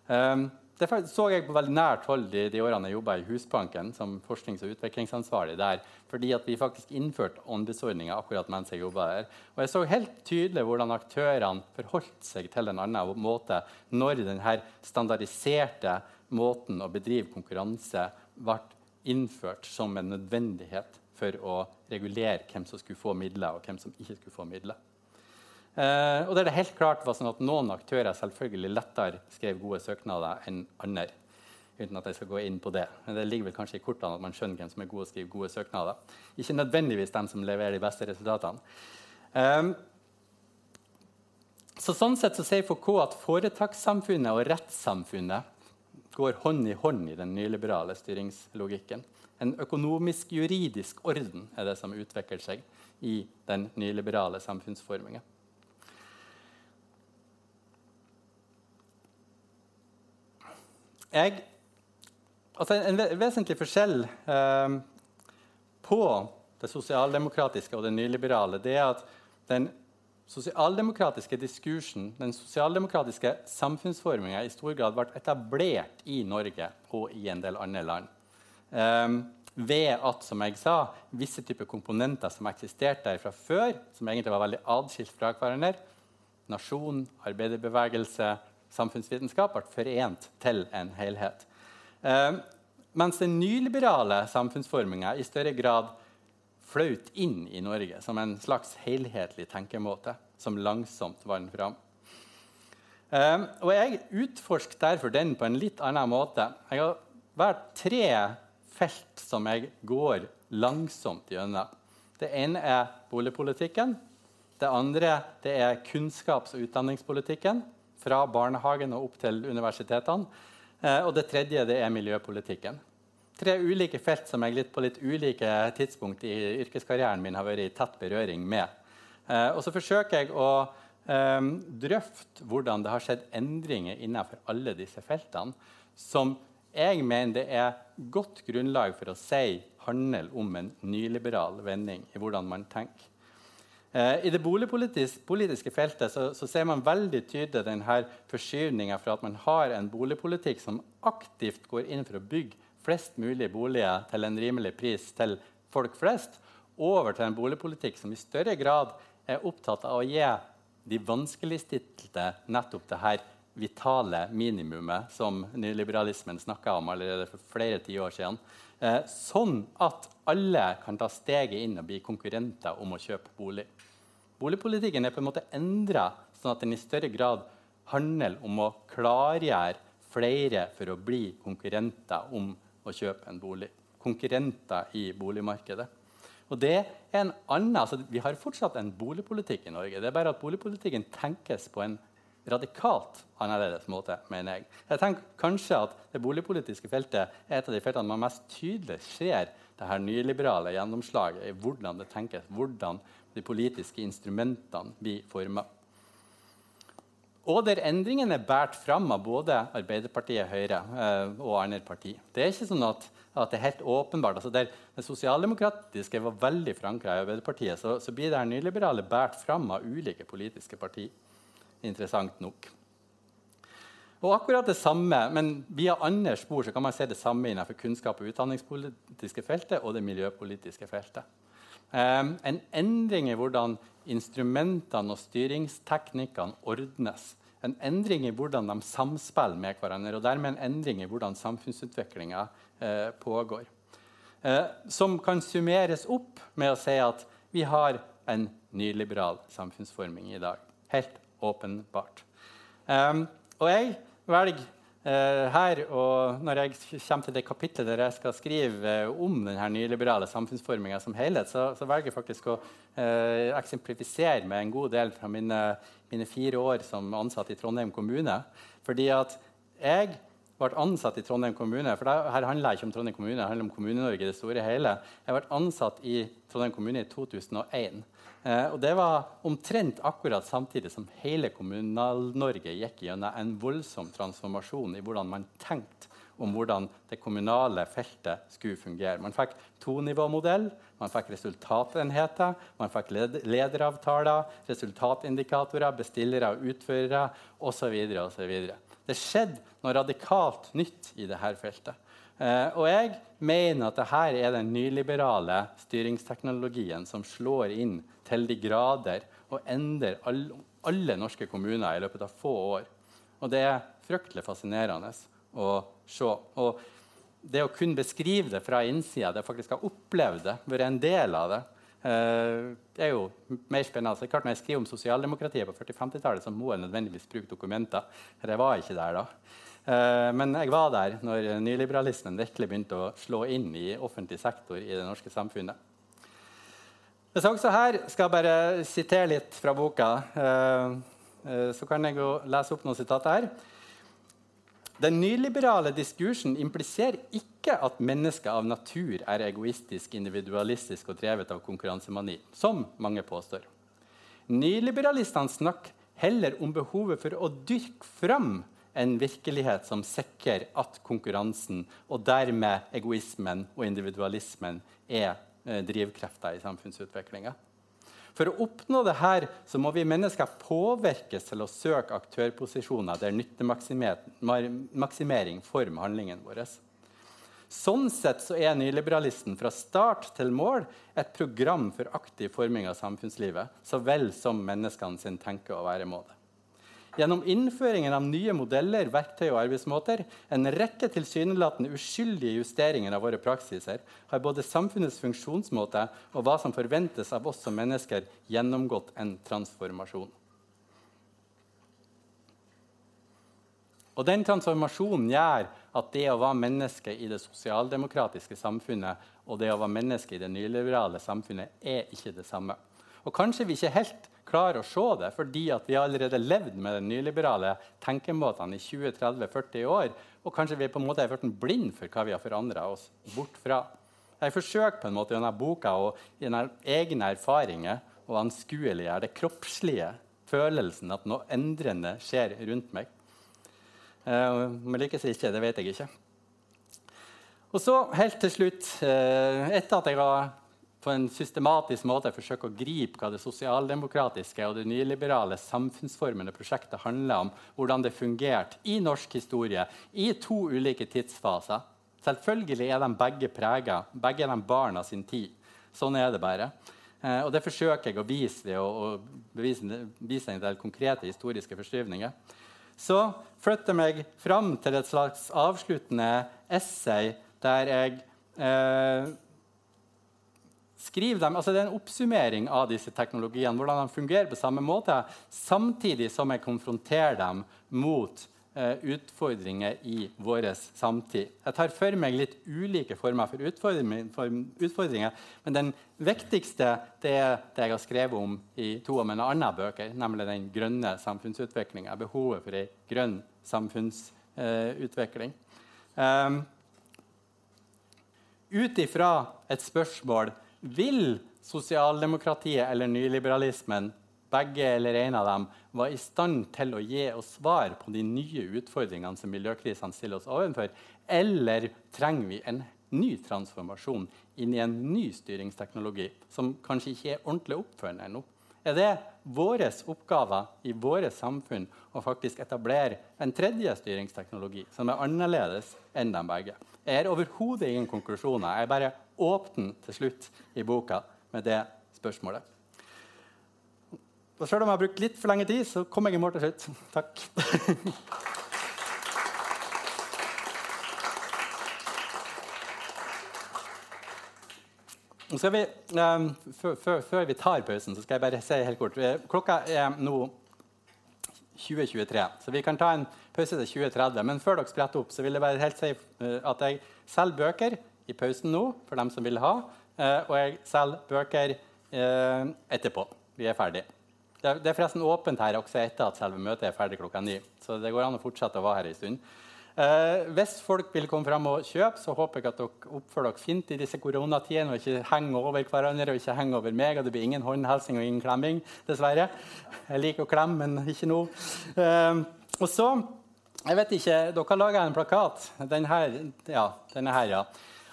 [SPEAKER 2] Um, det så jeg på veldig nært hold de, de årene jeg jobba i Husbanken som forsknings- og utviklingsansvarlig der, fordi vi faktisk innførte anbudsordninger akkurat mens jeg jobba der. Og jeg så helt tydelig hvordan aktørene forholdt seg til en annen måte når denne standardiserte måten å bedrive konkurranse ble innført som en nødvendighet for å regulere hvem som skulle få midler, og hvem som ikke skulle få midler. Eh, og det er helt klart var sånn at Noen aktører selvfølgelig lettere skrev gode søknader enn andre. uten at jeg skal gå inn på Det Men det ligger vel kanskje i kortene at man skjønner hvem som er gode å skrive gode søknader. Ikke nødvendigvis dem som leverer de beste resultatene. Um, så sånn sett så sier FK at foretakssamfunnet og rettssamfunnet går hånd i hånd i den nyliberale styringslogikken. En økonomisk-juridisk orden er det som utvikler seg i den nyliberale samfunnsformingen. Jeg, altså en vesentlig forskjell eh, på det sosialdemokratiske og det nyliberale det er at den sosialdemokratiske diskursen, den sosialdemokratiske samfunnsforminga, i stor grad ble etablert i Norge og i en del andre land. Um, ved at som jeg sa, visse typer komponenter som eksisterte der fra før, som egentlig var veldig adskilt fra hverandre, nasjon, arbeiderbevegelse, samfunnsvitenskap ble forent til en helhet. Eh, mens den nyliberale samfunnsforminga i større grad fløt inn i Norge som en slags helhetlig tenkemåte som langsomt vant fram. Eh, og jeg utforsker derfor den på en litt annen måte. Jeg har valgt tre felt som jeg går langsomt gjennom. Det ene er boligpolitikken. Det andre det er kunnskaps- og utdanningspolitikken fra barnehagen og opp til universitetene. Eh, og det tredje det er miljøpolitikken. Tre ulike felt som jeg litt på litt ulike tidspunkt i yrkeskarrieren min har vært i tett berøring med. Eh, og så forsøker jeg å eh, drøfte hvordan det har skjedd endringer innenfor alle disse feltene, som jeg mener det er godt grunnlag for å si handler om en nyliberal vending i hvordan man tenker. Eh, I det boligpolitiske feltet så, så, ser man veldig tydelig denne forskyvninga fra at man har en boligpolitikk som aktivt går inn for å bygge flest mulig boliger til en rimelig pris til folk flest, over til en boligpolitikk som i større grad er opptatt av å gi de vanskeligstilte nettopp det her vitale minimumet som nyliberalismen snakka om allerede for flere tiår siden. Eh, sånn at alle kan ta steget inn og bli konkurrenter om å kjøpe bolig. Boligpolitikken er på en måte endra sånn at den i større grad handler om å klargjøre flere for å bli konkurrenter om å kjøpe en bolig. Konkurrenter i boligmarkedet. Og det er en annen, altså Vi har fortsatt en boligpolitikk i Norge. Det er bare at boligpolitikken tenkes på en radikalt annerledes måte, mener jeg. Jeg tenker kanskje at Det boligpolitiske feltet er et av de feltene man mest tydelig ser det her nyliberale gjennomslaget i hvordan det tenkes, hvordan de politiske instrumentene blir forma. Og der endringene er båret fram av både Arbeiderpartiet, Høyre eh, og andre partier. Det er ikke sånn at, at det er helt åpenbart. Altså der det sosialdemokratiske var veldig forankra i Arbeiderpartiet, så, så, blir det her nyliberale båret fram av ulike politiske partier. Interessant nok. Og akkurat det samme, men via andre spor så kan man se det samme innenfor kunnskap og utdanningspolitiske feltet og det miljøpolitiske feltet. Um, en endring i hvordan instrumentene og styringsteknikkene ordnes. En endring i hvordan de samspiller med hverandre, og dermed en endring i hvordan samfunnsutviklinga eh, pågår. Eh, som kan summeres opp med å si at vi har en nyliberal samfunnsforming i dag. Helt åpenbart. Eh, og jeg velger her, og når jeg kommer til det kapitlet der jeg skal skrive eh, om denne nyliberale samfunnsforminga som helhet, så, så, velger jeg faktisk å eh, eksemplifisere med en god del fra mine, mine, fire år som ansatt i Trondheim kommune. Fordi at jeg ble ansatt i Trondheim kommune for det, her handler ikke om Trondheim kommune, det handler om Kommune-Norge i det store hele. Jeg ble ansatt i Trondheim kommune i 2001. Eh, og det var omtrent akkurat samtidig som hele Kommunal-Norge gikk gjennom en voldsom transformasjon i hvordan man tenkte om hvordan det kommunale feltet skulle fungere. Man fikk tonivåmodell, man fikk resultatenheter, man fikk led lederavtaler, resultatindikatorer, bestillere og utførere osv. Det skjedde noe radikalt nytt i dette feltet. Eh, og jeg mener at dette er den nyliberale styringsteknologien som slår inn til de grader og endrer alle, norske kommuner i løpet av få år. Og det er fryktelig fascinerende å se. Og det å kunne beskrive det fra innsida, det faktisk har opplevd det, være en del av det, det er jo mer spennende. Så klart Når jeg skriver om sosialdemokratiet på 40-50-tallet, så må jeg nødvendigvis bruke dokumenter. For jeg var ikke der da. Eh, men jeg var der når nyliberalismen virkelig begynte å slå inn i offentlig sektor i det norske samfunnet. Jeg skal også her skal bare sitere litt fra boka. Eh, eh, så kan jeg jo lese opp noen sitater her. Den nyliberale diskursen impliserer ikke at mennesket av natur er egoistisk, individualistisk og drevet av konkurransemani, som mange påstår. Nyliberalistene snakker heller om behovet for å dyrke fram en virkelighet som sikrer at konkurransen og dermed egoismen og individualismen er eh, drivkrefter i samfunnsutviklinga. For å oppnå dette så må vi mennesker påvirkes til å søke aktørposisjoner der nyttemaksimering former handlingen vår. Sånn sett så er nyliberalisten fra start til mål et program for aktiv forming av samfunnslivet så vel som menneskene sin tenke- og væremåte. Gjennom innføringen av nye modeller, verktøy og arbeidsmåter, en rekke tilsynelatende uskyldige justeringer av våre praksiser, har både samfunnets funksjonsmåte og hva som forventes av oss som mennesker, gjennomgått en transformasjon. Og Den transformasjonen gjør at det å være menneske i det sosialdemokratiske samfunnet og det å være menneske i det nyliberale samfunnet er ikke det samme. Og Kanskje vi ikke helt klarer å se det fordi vi allerede levd med den nyliberale tenkemåtene i 20-30-40 år. Og kanskje vi på en måte er blitt blind for hva vi har forandra oss bort fra. Jeg forsøker på en måte gjennom boka og gjennom egne erfaringer å anskueliggjøre det kroppslige, følelsen at noe endrende skjer rundt meg. Uh, om jeg lykkes ikke, det vet jeg ikke. Og så helt til slutt, uh, etter at jeg har på en systematisk måte forsøke å gripe hva det sosialdemokratiske og det nyliberale samfunnsformende prosjektet handler om, hvordan det fungerte i norsk historie i to ulike tidsfaser. Selvfølgelig er de begge prega, begge er de barna sin tid. Sånn er det bare. Eh, og det forsøker jeg å vise ved å vise en del konkrete historiske forskyvninger. Så flytter jeg meg fram til et slags avsluttende essay der jeg eh, Skriv dem, altså Det er en oppsummering av disse teknologiene, hvordan de fungerer på samme måte, samtidig som jeg konfronterer dem mot eh, utfordringer i vår samtid. Jeg tar for meg litt ulike former for, utfordringer, men den viktigste det er det jeg har skrevet om i to av mine andre bøker, nemlig den grønne samfunnsutviklinga. Behovet for ei grønn samfunnsutvikling. Eh, um, Ut ifra et spørsmål vil sosialdemokratiet eller nyliberalismen begge eller en av dem, var i stand til å gi oss svar på de nye utfordringene som miljøkrisene stiller oss overfor? Eller trenger vi en ny transformasjon inn i en ny styringsteknologi som kanskje ikke er ordentlig oppførende ennå? Er det vår oppgave i våre samfunn å faktisk etablere en tredje styringsteknologi som er annerledes enn de begge? Jeg har overhodet ingen konklusjoner. Jeg bare åpner til slutt i boka med det spørsmålet. Og Selv om jeg har brukt litt for lenge tid, så kommer jeg i mål til slutt. (laughs) Takk. Vi, um, før, vi tar pausen, så skal jeg bare si helt kort eh, Klokka er nå 2023, så vi kan ta en pause til 2030. Men før dere spretter opp, så vil jeg bare helt si uh, at jeg selger bøker i pausen nå for dem som vil ha. Uh, og jeg selger bøker uh, etterpå. Vi er ferdig. Det, det, er forresten åpent her også etter at selve møtet er ferdig klokka ni. Så det går an å fortsette å være her en stund. Eh, hvis folk vil komme fram og kjøpe, så håper jeg at dere oppfører dere fint i disse koronatidene og ikke henger over hverandre og ikke henger over meg. og Det blir ingen håndhelsing og ingen klemming, dessverre. Jeg liker å klemme, men ikke nå. Eh, og så jeg vet ikke, Dere har laga en plakat. Den her, ja, denne her, ja.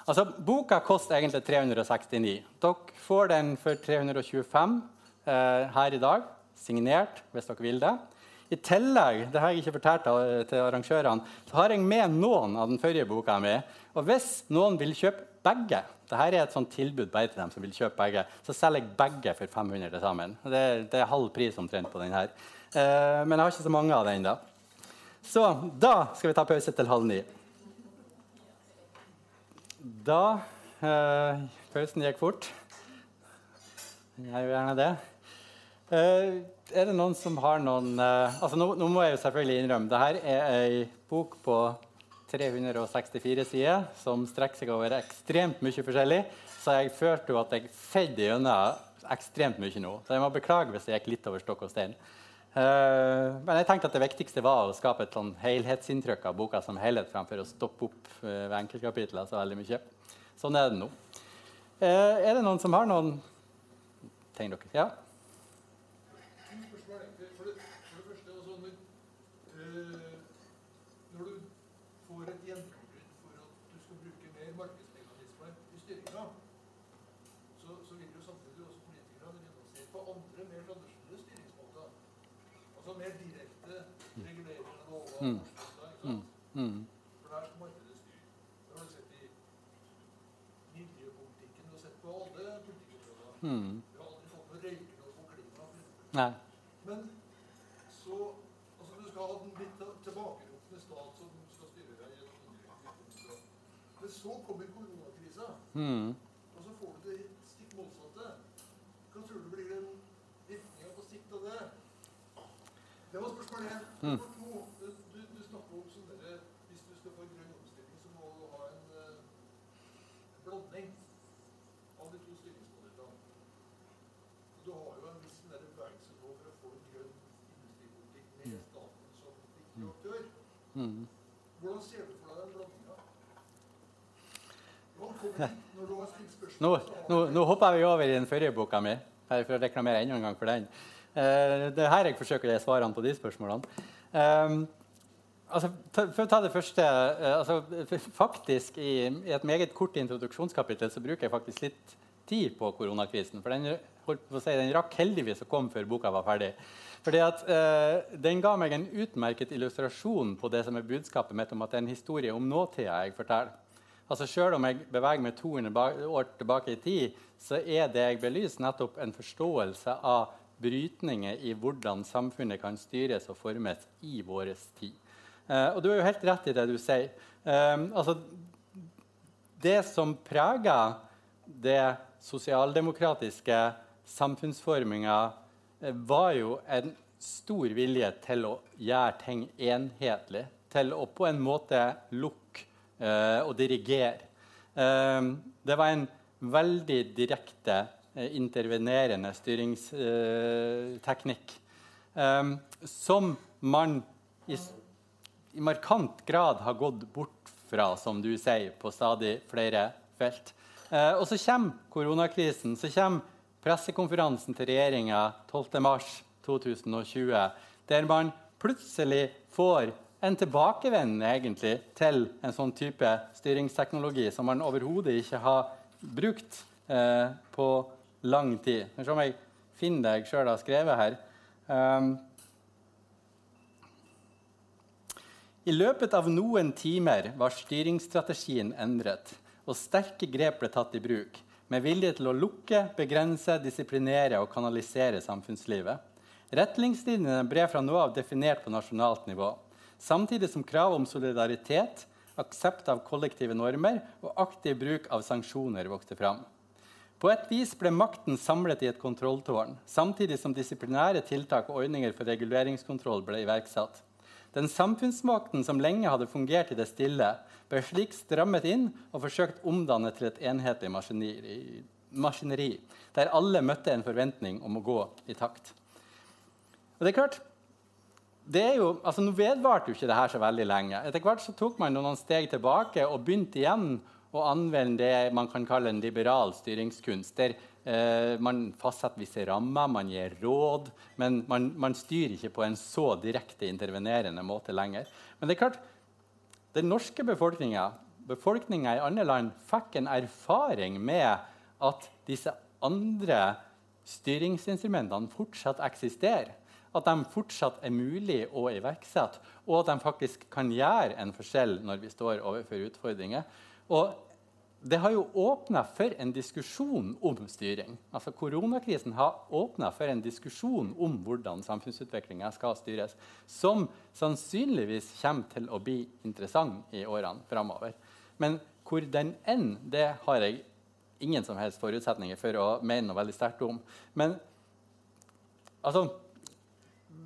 [SPEAKER 2] Altså, Boka koster egentlig 369. Dere får den for 325 eh, her i dag, signert hvis dere vil det. I tillegg det har jeg ikke fortalt til arrangørene, så har jeg med noen av den forrige boka mi. Og hvis noen vil kjøpe begge dette er et sånt tilbud bare til dem som vil kjøpe begge, så selger jeg begge for 500 til sammen. Det, det, er halv pris omtrent på den her. Eh, men jeg har ikke så mange av den. ennå. Så da skal vi ta pause til halv ni. Da eh, Pausen gikk fort. Jeg gjør gjerne det. Eh, er det noen som har noen eh, altså nå, nå, må jeg jo selvfølgelig innrømme dette er ei bok på 364 sider som strekker seg over ekstremt mye forskjellig. Så jeg følte jo at jeg fedde gjennom ekstremt mye nå. Så jeg må beklage hvis jeg gikk litt over stokk og stein. Uh, men jeg tenkte at det viktigste var å skape et sånn helhetsinntrykk av boka som helhet fremfor å stoppe opp uh, ved enkeltkapitler så veldig mye. Sånn er det nå. Uh, er det noen som har noen tegn dere? Ja?
[SPEAKER 3] Mm. Mm. Mm. For der skal markedet styre. Det har du sett i miljøpolitikken. Du har sett på alle politikkområder. Mm. Vi har aldri fått noe røykelov på klima.
[SPEAKER 2] Nei.
[SPEAKER 3] Men så altså Du skal ha den litt tilbakerotne stat som skal styre deg gjennom Men så kommer koronakrisa. Mm. Og så får du det stikk motsatte. Hva tror du blir den virkninga på sikt av det? Det var spørsmål én. Mm. Mm. Hvordan ser du for deg den blandinga?
[SPEAKER 2] Nå, nå, nå hopper vi over i den forrige boka mi for å reklamere enda en gang for den. Uh, det er her jeg forsøker å gi svarene på de spørsmålene. Um, altså, for å ta det første uh, altså, Faktisk, i, i, et meget kort introduksjonskapittel så bruker jeg faktisk litt tid på koronakrisen. For den, si, den rakk heldigvis å komme før boka var ferdig. Fordi at, uh, Den ga meg en utmerket illustrasjon på det som er budskapet mitt om at det er en historie om nåtida jeg forteller. Altså Selv om jeg beveger meg 200 år tilbake i tid, så er det jeg belyser, nettopp en forståelse av brytninger i hvordan samfunnet kan styres og formes i vår tid. Eh, og du har jo helt rett i det du sier. Eh, altså, det som preger det sosialdemokratiske samfunnsforminga Eh, var jo en stor vilje til å gjøre ting enhetlig. Til å på en måte lukke eh, og dirigere. Eh, det var en veldig direkte intervenerende styringsteknikk eh, som man i, i, markant grad har gått bort fra, som du sier, på stadig flere felt. Eh, og så kommer koronakrisen. så kommer pressekonferansen til regjeringa 12.3.2020, der man plutselig får en tilbakevendende egentlig til en sånn type styringsteknologi som man overhodet ikke har brukt eh, på lang tid. Som jeg finner det jeg sjøl har skrevet her. Um, I løpet av noen timer var styringsstrategien endret, og sterke grep ble tatt i bruk, med vilje til å lukke, begrense, disiplinere og kanalisere samfunnslivet. Retningslinjene ble fra nå av definert på nasjonalt nivå, samtidig som krav om solidaritet, aksept av kollektive normer og aktiv bruk av sanksjoner vokste fram. På et vis ble makten samlet i et kontrolltårn, samtidig som disiplinære tiltak og ordninger for reguleringskontroll ble iverksatt. Den samfunnsmakten som lenge hadde fungert i det stille, ble slik strammet inn og forsøkt omdannet til et enhetlig maskineri, der alle møtte en forventning om å gå i takt. Og det er klart, det er jo, altså Nå vedvarte jo ikke det her så veldig lenge. Etter hvert så tok man noen steg tilbake og begynte igjen å anvende det man kan kalle en liberal styringskunst. der Eh, man fastsetter visse rammer, man gir råd, men man, man, styrer ikke på en så direkte intervenerende måte lenger. Men det er klart, den norske befolkninga befolkninga i andre land fikk en erfaring med at disse andre styringsinstrumentene fortsatt eksisterer. At de fortsatt er mulig å iverksette, og at de faktisk kan gjøre en forskjell når vi står overfor utfordringer. Og det har jo åpna for en diskusjon om styring. Altså Koronakrisen har åpna for en diskusjon om hvordan samfunnsutviklinga skal styres, som sannsynligvis kommer til å bli interessant i årene framover. Men hvor den ender, det har jeg ingen som helst forutsetninger for å mene noe veldig sterkt om. Men altså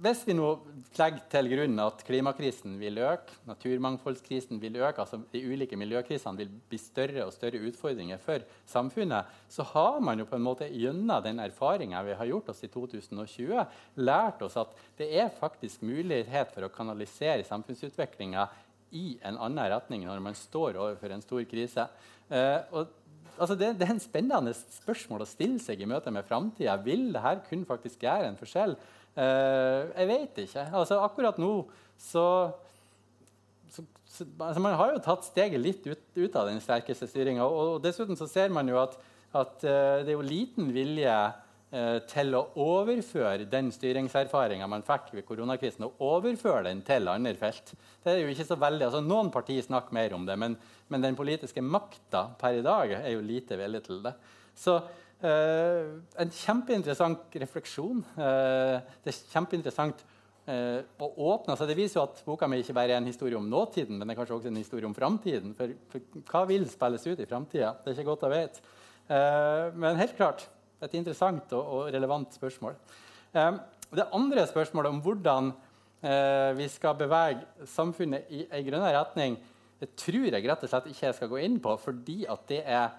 [SPEAKER 2] hvis vi nå legger til grunn at klimakrisen vil øke, naturmangfoldskrisen vil øke, altså de ulike miljøkrisene vil bli større og større utfordringer for samfunnet, så har man jo på en måte gjennom den erfaringa vi har gjort oss i 2020, lært oss at det er faktisk mulighet for å kanalisere samfunnsutviklinga i en annen retning når man står overfor en stor krise. Eh, og altså det, det, er en spennende spørsmål å stille seg i møte med framtida. Vil dette kunne faktisk gjøre en forskjell? Uh, jeg vet ikke. Altså, akkurat nå så, så, så altså, Man har jo tatt steget litt ut, ut av den sterkeste styringa. Og, og, dessuten så ser man jo at, at uh, det er jo liten vilje uh, til å overføre den styringserfaringa man fikk ved koronakrisen, og overføre den til andre felt. Det er jo ikke så veldig, altså Noen partier snakker mer om det, men, men den politiske makta per i dag er jo lite villig til det. Så en kjempeinteressant refleksjon. Uh, det er kjempeinteressant uh, å åpne. Så det viser jo at boka mi ikke bare er en historie om nåtiden, men det er kanskje også en historie om framtiden. For, for, hva vil spilles ut i framtida? Det er ikke godt å vite. men helt klart et interessant og, og relevant spørsmål. det andre spørsmålet om hvordan vi skal bevege samfunnet i en grønnere retning, det tror jeg rett og slett ikke jeg skal gå inn på, fordi at det er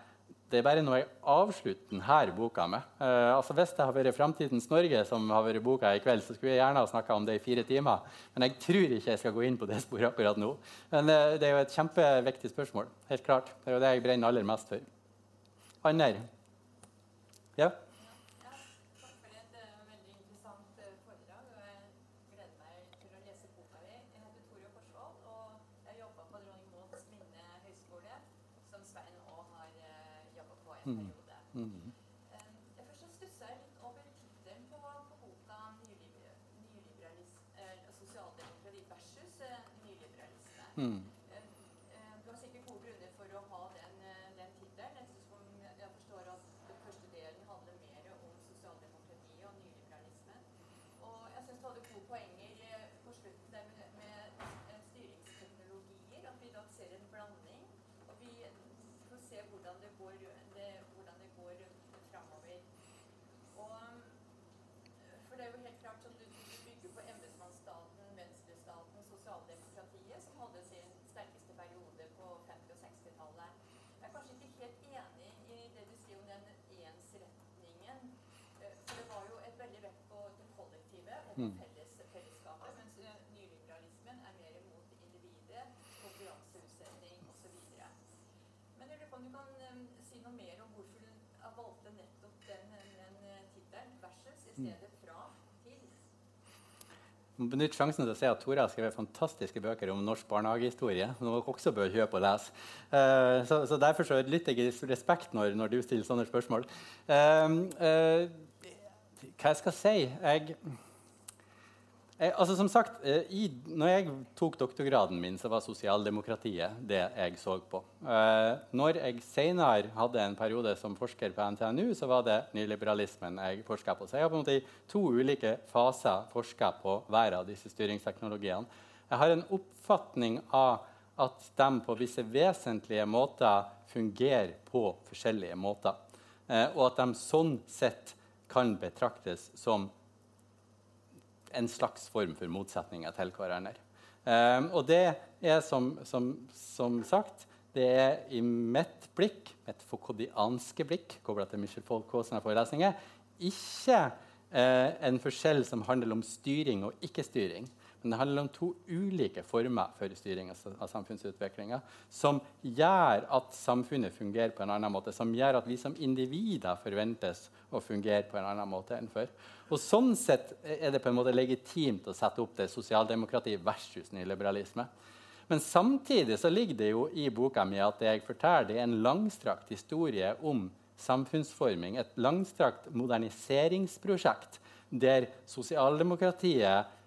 [SPEAKER 2] det er bare noe jeg avslutter denne boka med. Uh, altså Hvis det har vært 'Framtidens Norge', som har vært boka i kveld, så skulle jeg gjerne ha snakka om det i fire timer. Men jeg tror ikke jeg skal gå inn på det sporet akkurat nå. Men uh, det er jo et kjempeviktig spørsmål. helt klart. Det er jo det jeg brenner aller mest for. Anner? Ja?
[SPEAKER 4] Mm. Mm. Mm. Du har sikkert gode grunner for å ha den, den tittelen. Jeg forstår at den første delen handler mer om sosialdemokrati og nyliberalisme. Og jeg syns du hadde gode poenger på slutten der med, med styringsteknologier. At vi da ser en blanding. Og vi får se hvordan det går mm. felles, fellesskapet, mens eh, nyliberalismen er mer mot individet, konkurranseutsetting osv. Men jeg lurer på om du kan um, si noe mer om hvorfor du valgte nettopp den, den eh, tittelen, versus, i mm. stedet fra til?
[SPEAKER 2] Benytt sjansen til å si at Tore har skrevet fantastiske bøker om norsk barnehagehistorie. som dere også bør kjøpe og lese. Uh, så, så, Derfor så lytter jeg i respekt når, når, du stiller sånne spørsmål. Uh, uh, hva jeg skal si jeg, jeg, altså Som sagt, eh, i, når jeg tok doktorgraden min, så var sosialdemokratiet det jeg så på. Eh, når jeg senere hadde en periode som forsker på NTNU, så var det nyliberalismen jeg forska på. Så jeg har på en måte i to ulike faser forska på hver av disse styringsteknologiene. Jeg har en oppfatning av at de på visse vesentlige måter fungerer på forskjellige måter. Eh, og at de sånn sett kan betraktes som en slags form for motsetninger til hverandre. Um, og det er som, som, som, sagt det er i mitt blikk, mitt fokodianske blikk, kobla til Michel Folkås forelesninger, ikke uh, en forskjell som handler om styring og ikke-styring. Men det handler om to ulike former for styring av samfunnsutviklinga som gjør at samfunnet fungerer på en annen måte, som gjør at vi som individer forventes å fungere på en annen måte enn før. Og Sånn sett er det på en måte legitimt å sette opp det sosialdemokrati versus nyliberalisme. Men samtidig så ligger det jo i boka mi at det jeg forteller, det er en langstrakt historie om samfunnsforming. Et langstrakt moderniseringsprosjekt der sosialdemokratiet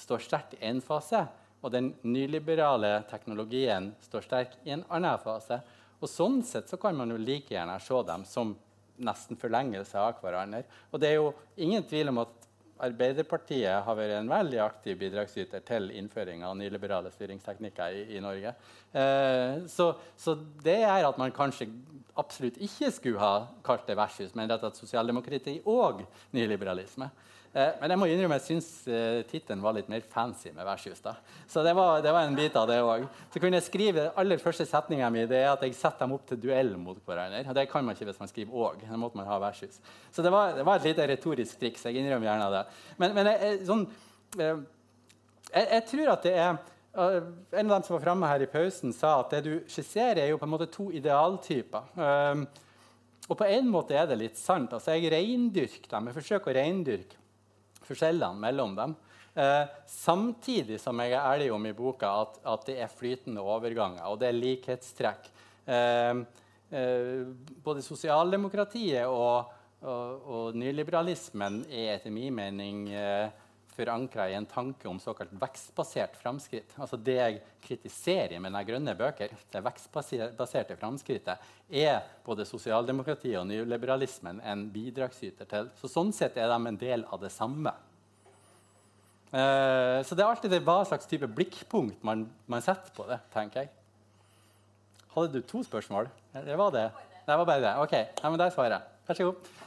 [SPEAKER 2] står sterkt i én fase, og den nyliberale teknologien står sterk i en annen fase. Og Sånn sett så kan man jo like gjerne se dem som nesten forlengelse av hverandre. Og det er jo ingen tvil om at Arbeiderpartiet har vært en veldig aktiv bidragsyter til innføring av nyliberale styringsteknikker i, i Norge. Eh, så, så, det er at man kanskje absolutt ikke skulle ha kalt det versus, men rett og slett sosialdemokrati og nyliberalisme. Eh, men jeg må innrømme jeg syns eh, tittelen var litt mer fancy med versus. Så det var, det var en bit av det òg. Så kunne jeg skrive aller første setninga mi er at jeg setter dem opp til duell mot hverandre. Og det kan man ikke hvis man skriver òg. Da måtte man ha versus. Så det var, det var et lite retorisk triks. Jeg innrømmer gjerne det. Men, men jeg, sånn, eh, jeg, jeg, tror at det er uh, En av dem som var framme her i pausen, sa at det du skisserer, er jo på en måte to idealtyper. Um, og på en måte er det litt sant. Altså, jeg reindyrker dem. Jeg forsøker å reindyrke forskjellene mellom dem. Eh, samtidig som jeg er ærlig om i boka at, at det er flytende overganger og det er likhetstrekk. Eh, eh, både sosialdemokratiet og, og, og, nyliberalismen er etter min mening eh, forankra i en tanke om såkalt vekstbasert framskritt. Altså det jeg kritiserer med mine grønne bøker, det vekstbaserte framskrittet, er både sosialdemokratiet og nyliberalismen en bidragsyter til. Så sånn sett er de en del av det samme. Eh, så det er alltid det hva slags type blikkpunkt man, man setter på det, tenker jeg. Hadde du to spørsmål? Det var det? Det var bare det. Ok, Nei, men der svarer jeg. Vær så god.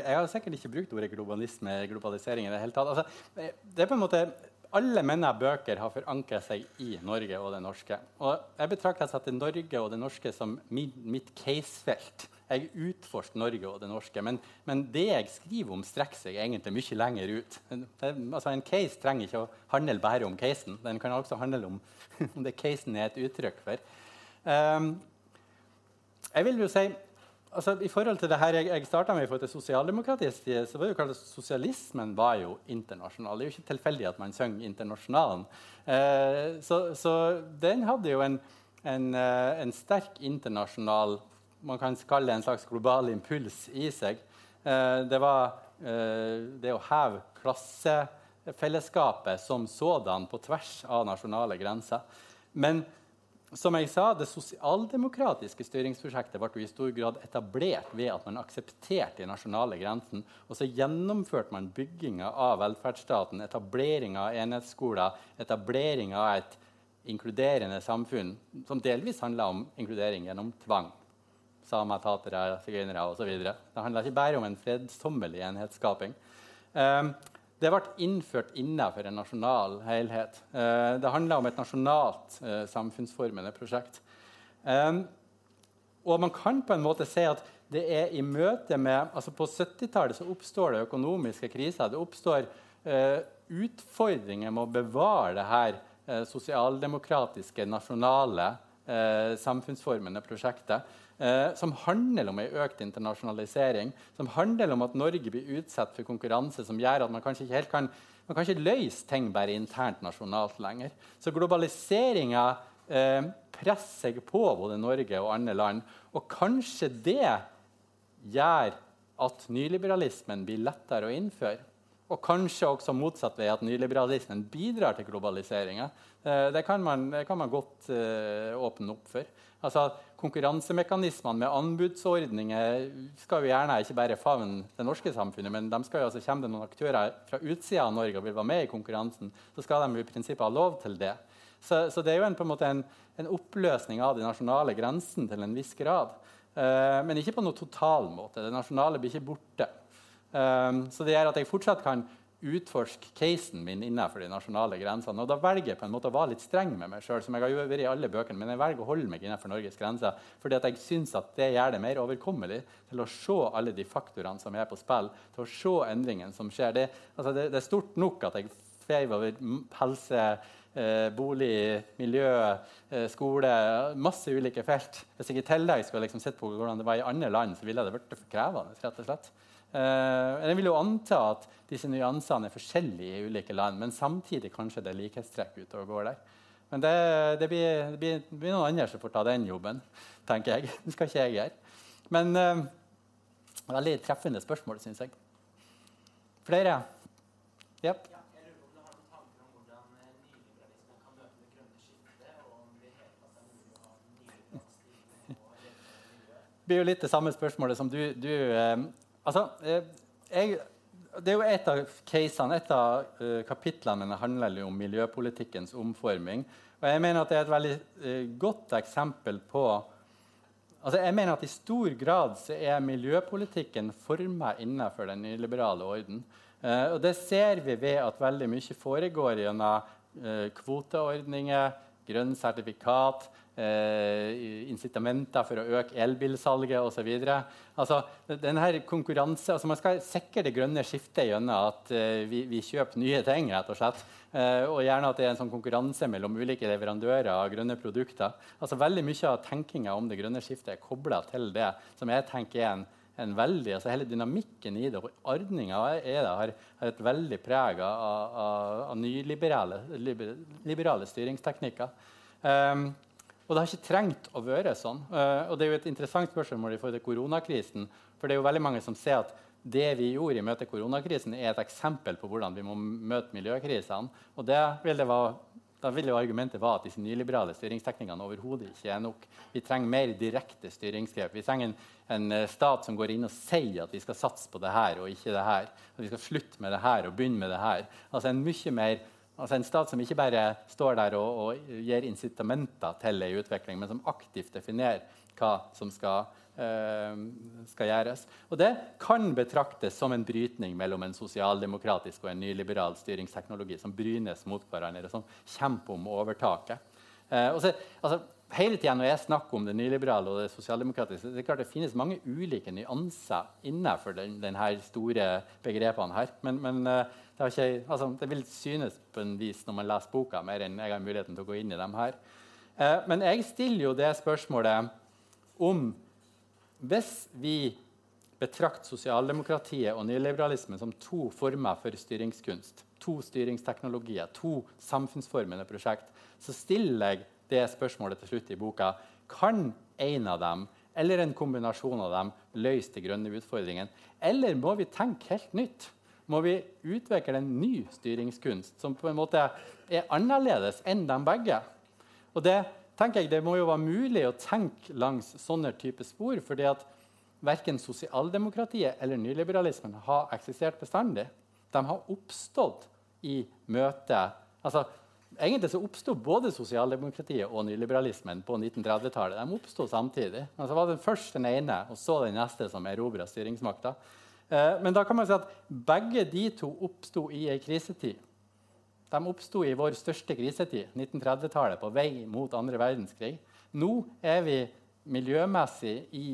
[SPEAKER 2] Jeg, har sikkert ikke brukt ordet globalisme globalisering i det hele tatt. Altså, det er på en måte, Alle mine bøker har forankret seg i Norge og det norske. Og jeg betrakter altså det Norge og det norske som min, mitt casefelt. Jeg utforsker Norge og det norske. Men, men, det jeg skriver om, strekker seg egentlig mye lenger ut. Det, altså, en case trenger ikke å handle bare om casen. Den kan også handle om, (laughs) om det casen er et uttrykk for. Um, jeg vil jo si altså, I forhold til det her jeg, jeg starta med i forhold til sosialdemokratisk så var jo kalt Sosialismen var jo internasjonal. Det er jo ikke tilfeldig at man synger 'Internasjonalen'. Eh, så, så, den hadde jo en, en, eh, en, sterk internasjonal Man kan kalle det en slags global impuls i seg. Eh, det var eh, det å heve klassefellesskapet som sådan på tvers av nasjonale grenser. Men som jeg sa, Det sosialdemokratiske styringsprosjektet ble i stor grad etablert ved at man aksepterte de nasjonale grensene. Og så gjennomførte man bygginga av velferdsstaten, etableringa av enhetsskoler, etableringa av et inkluderende samfunn som delvis handla om inkludering gjennom tvang. Samer, tatere, sigøynere osv. Det handla ikke bare om en fredsommelig enhetsskaping. Um, det ble innført innenfor en nasjonal helhet. Eh, det handla om et nasjonalt eh, samfunnsformende prosjekt. Um, og man kan på en måte si at det er i møte med altså På 70-tallet oppstår det økonomiske kriser. Det oppstår eh, utfordringer med å bevare det her eh, sosialdemokratiske, nasjonale eh, samfunnsformende prosjektet. Eh, som handler om en økt internasjonalisering, som handler om at Norge blir utsatt for konkurranse som gjør at man kanskje ikke helt kan, man kan ikke løse ting bare internt nasjonalt lenger. Så globaliseringa eh, presser seg på både Norge og andre land. Og kanskje det gjør at nyliberalismen blir lettere å innføre. Og kanskje også motsatt vei, at nyliberalismen bidrar til globaliseringa. Eh, det, kan man, det kan man godt eh, åpne opp for. Altså, konkurransemekanismene med anbudsordninger skal jo gjerne ikke bare favne det norske samfunnet, men de skal jo altså, kommer det noen aktører fra utsida av Norge og vil være med i konkurransen, så skal de i prinsippet ha lov til det. Så, så det er jo en, en, en, en oppløsning av de nasjonale grensene til en viss grad. Uh, men ikke på noen total måte. Det nasjonale blir ikke borte. Um, så det gjør at jeg fortsatt kan utforske casen min innenfor de nasjonale grensene. Og da velger jeg på en måte å være litt streng med meg sjøl, som jeg har vært i alle bøkene, men jeg velger å holde meg innenfor Norges grenser fordi at jeg syns at det gjør det mer overkommelig til å se alle de faktorene som er på spill, til å se endringene som skjer. Det, altså det, det er stort nok at jeg feiv over helse Eh, bolig, miljø, eh, skole Masse ulike felt. Hvis jeg i tillegg skulle liksom sett på hvordan det var i andre land, så ville det blitt for krevende. rett og slett. Eh, jeg vil jo anta at disse nyansene er forskjellige i ulike land, men samtidig kanskje det er likhetstrekk ute og går der. Men det, det, blir, det, blir, det, blir, noen andre som får ta den jobben, tenker jeg. Det skal ikke jeg gjøre. Men eh, veldig treffende spørsmål, syns jeg. Flere? Yep. blir jo litt det samme spørsmålet som du, du eh, altså, eh, jeg, Det er jo et av casene, et av uh, kapitlene mine handler om miljøpolitikkens omforming. Og jeg mener at det er et veldig uh, godt eksempel på altså jeg mener at I stor grad så er miljøpolitikken forma innenfor den nyliberale orden. Eh, og Det ser vi ved at veldig mye foregår gjennom kvoteordninger, grønn sertifikat, eh, incitamenter for å øke elbilsalget osv. Altså, denne konkurranse, altså man skal sikre det grønne skiftet gjennom at eh, vi, vi, kjøper nye ting. rett og slett. Eh, og gjerne at det er en sånn konkurranse mellom ulike leverandører av grønne produkter. Altså Veldig mye av tenkinga om det grønne skiftet er kobla til det som jeg tenker er en en veldig, altså Hele dynamikken i det og ordninga har, har, et veldig preg av, av, av nyliberale liberale styringsteknikker. Um, og det har ikke trengt å være sånn. Uh, og det er jo et interessant spørsmål i forhold til koronakrisen. For det er jo veldig mange som ser at det vi gjorde i møte koronakrisen, er et eksempel på hvordan vi må møte miljøkrisene. Og det vil da vil jo argumentet være at disse nyliberale styringsteknikkene overhodet ikke er nok. Vi trenger mer direkte styringsgrep. Vi trenger en, en, eh, stat som går inn og sier at vi skal satse på det her og ikke det her. At vi skal slutte med det her og begynne med det her. Altså en mye mer Altså En stat som ikke bare står der og, og gir incitamenter til en utvikling, men som aktivt definerer hva som skal, eh, skal, gjøres. Og Det kan betraktes som en brytning mellom en sosialdemokratisk og en nyliberal styringsteknologi som brynes mot hverandre, og som kjemper om overtaket. Uh, så, altså, hele tiden når jeg snakker om det nyliberale og det sosialdemokratiske, det er klart det finnes mange ulike nyanser innenfor den, denne store begrepene her. Men, men uh, det, ikke, altså, det, vil synes på en vis når man leser boka, mer enn jeg har muligheten til å gå inn i dem her. Eh, men jeg stiller jo det spørsmålet om Hvis vi betrakter sosialdemokratiet og nyliberalismen som to former for styringskunst, to styringsteknologier, to samfunnsformende prosjekt, så stiller jeg det spørsmålet til slutt i boka. Kan en av dem eller en kombinasjon av dem løse de grønne utfordringene? Eller må vi tenke helt nytt? Må vi utvikle en ny styringskunst som på en måte er annerledes enn de begge. Og det tenker jeg, det må jo være mulig å tenke langs sånne typer spor. fordi at Verken sosialdemokratiet eller nyliberalismen har eksistert bestandig. De har oppstått i møte altså, Egentlig så oppsto både sosialdemokratiet og nyliberalismen på 1930-tallet. De oppsto samtidig. Men Altså var det først den ene, og så den neste som erobra styringsmakta. Eh, men da kan man si at begge de to oppsto i ei krisetid. De oppsto i vår største krisetid, 1930-tallet, på vei mot andre verdenskrig. Nå er vi miljømessig i,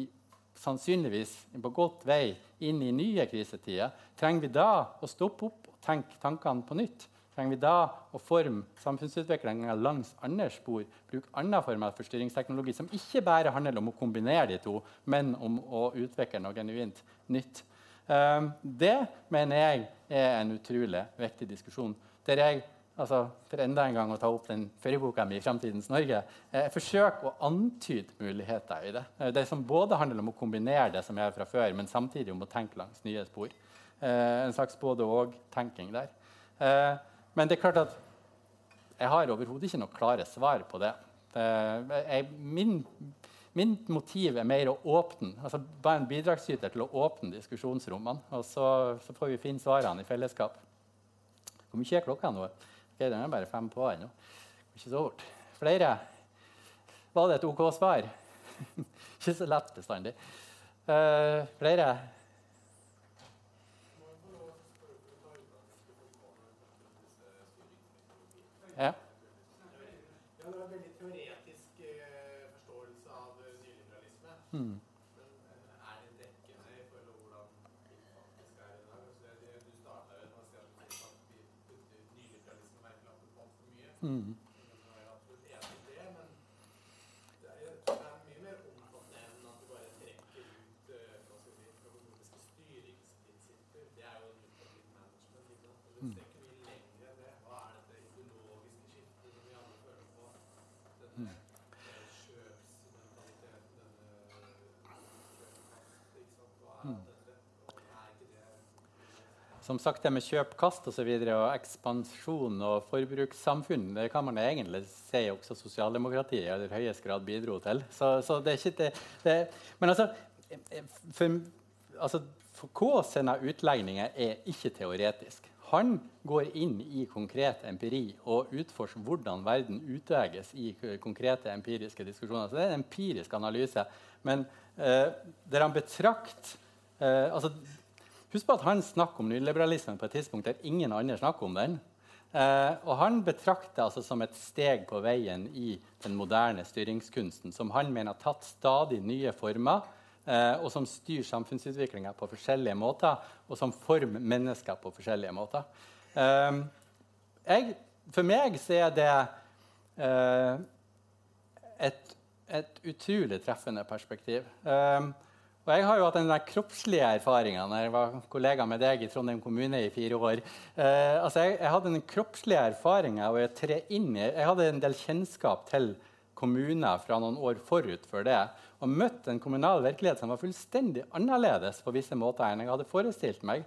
[SPEAKER 2] sannsynligvis på godt vei inn i nye krisetider. Trenger vi da å stoppe opp og tenke tankene på nytt? Trenger vi da å forme samfunnsutviklinga langs andre spor? Bruke andre former for styringsteknologi som ikke bare handler om å kombinere de to, men om å utvikle noe genuint nytt? Um, det mener jeg er en utrolig viktig diskusjon. Der jeg altså, for enda en gang å ta opp den forrige boka mi, 'Framtidens Norge', jeg forsøker å antyde muligheter i det. Eh, det som både handler om å kombinere det som jeg har fra før, men samtidig om å tenke langs nye spor. Eh, en slags både-og-tenking der. Eh, men det er klart at jeg har overhodet ikke noe klare svar på det. Eh, jeg, min, min, motiv er mer å åpne, altså være en bidragsyter til å åpne diskusjonsrommene. Og så, så får vi finne svarene i fellesskap. Hvor mye er klokka nå? Okay, den er bare fem på ennå. Ikke så fort. Flere? Var det et OK svar? (laughs) ikke så lett bestandig. Uh, flere? Ja. Mm.
[SPEAKER 5] Men nå er jeg absolutt enig i det, men det er, jeg tror det er mye mer omfattende enn at du bare trekker ut eh, hva skal vi si, økonomiske styringsprinsipper. Det er jo nutritive management. Ikke sant?
[SPEAKER 2] Mm.
[SPEAKER 5] Du strekker mye lenger enn det. Hva er dette ideologiske skiftet som vi alle føler på? Denne
[SPEAKER 2] Mm.
[SPEAKER 5] eh, kjøpsmentaliteten, denne kjøpkast, ikke sant? Hva er
[SPEAKER 2] Mm.
[SPEAKER 5] dette? Og er ikke det
[SPEAKER 2] Som sagt, det med kjøp, kast og, så videre, og ekspansjon og forbrukssamfunn det kan man egentlig si også sosialdemokratiet i aller høyest grad bidro til. Så, så det er ikke det, det Men altså, for, altså Foucault sine utlegninger er ikke teoretisk. Han går inn i konkret empiri og utforsker hvordan verden utveges i konkrete empiriske diskusjoner. Så det er en empirisk analyse. Men eh, der han betrakter eh, altså, Husk på at han snakker om nyliberalismen på et tidspunkt der ingen andre snakker om den. Eh, og han betrakter altså som et steg på veien i den moderne styringskunsten, som han mener har tatt stadig nye former, eh, og som styrer samfunnsutviklinga på forskjellige måter, og som former mennesker på forskjellige måter. Eh, jeg, for meg så er det eh, et, et utrolig treffende perspektiv. Um, og jeg har jo hatt den der kroppslige erfaringa når jeg var kollega med deg i Trondheim kommune i fire år. Eh, altså jeg, jeg hadde den kroppslige erfaringa og å tre inn i Jeg hadde en del kjennskap til kommuner fra noen år forut for det. Og møtte en kommunal virkelighet som var fullstendig annerledes på visse måter enn jeg hadde forestilt meg.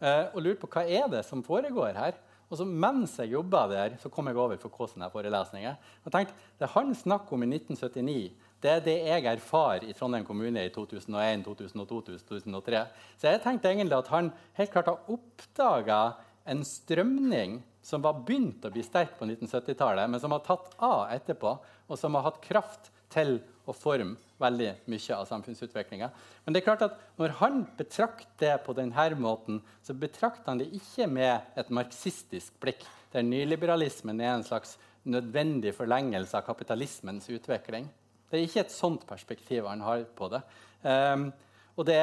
[SPEAKER 2] Eh, og lurte på hva er det som foregår her. Og så Mens jeg jobba der, så kom jeg over for hvordan jeg forelesninger. Og tenkte, Det han snakker om i 1979, det er det jeg erfarer i Trondheim kommune i 2001, 2002, 2003. Så jeg tenkte egentlig at han helt klart har oppdaga en strømning som var begynt å bli sterk på 1970-tallet, men som har tatt av etterpå, og som har hatt kraft til å forme veldig mye av samfunnsutviklinga. Men det er klart at når han betrakter det på denne måten, så betrakter han det ikke med et marxistisk blikk, der nyliberalismen er en slags nødvendig forlengelse av kapitalismens utvikling. Det er ikke et sånt perspektiv han har på det. Um, og det,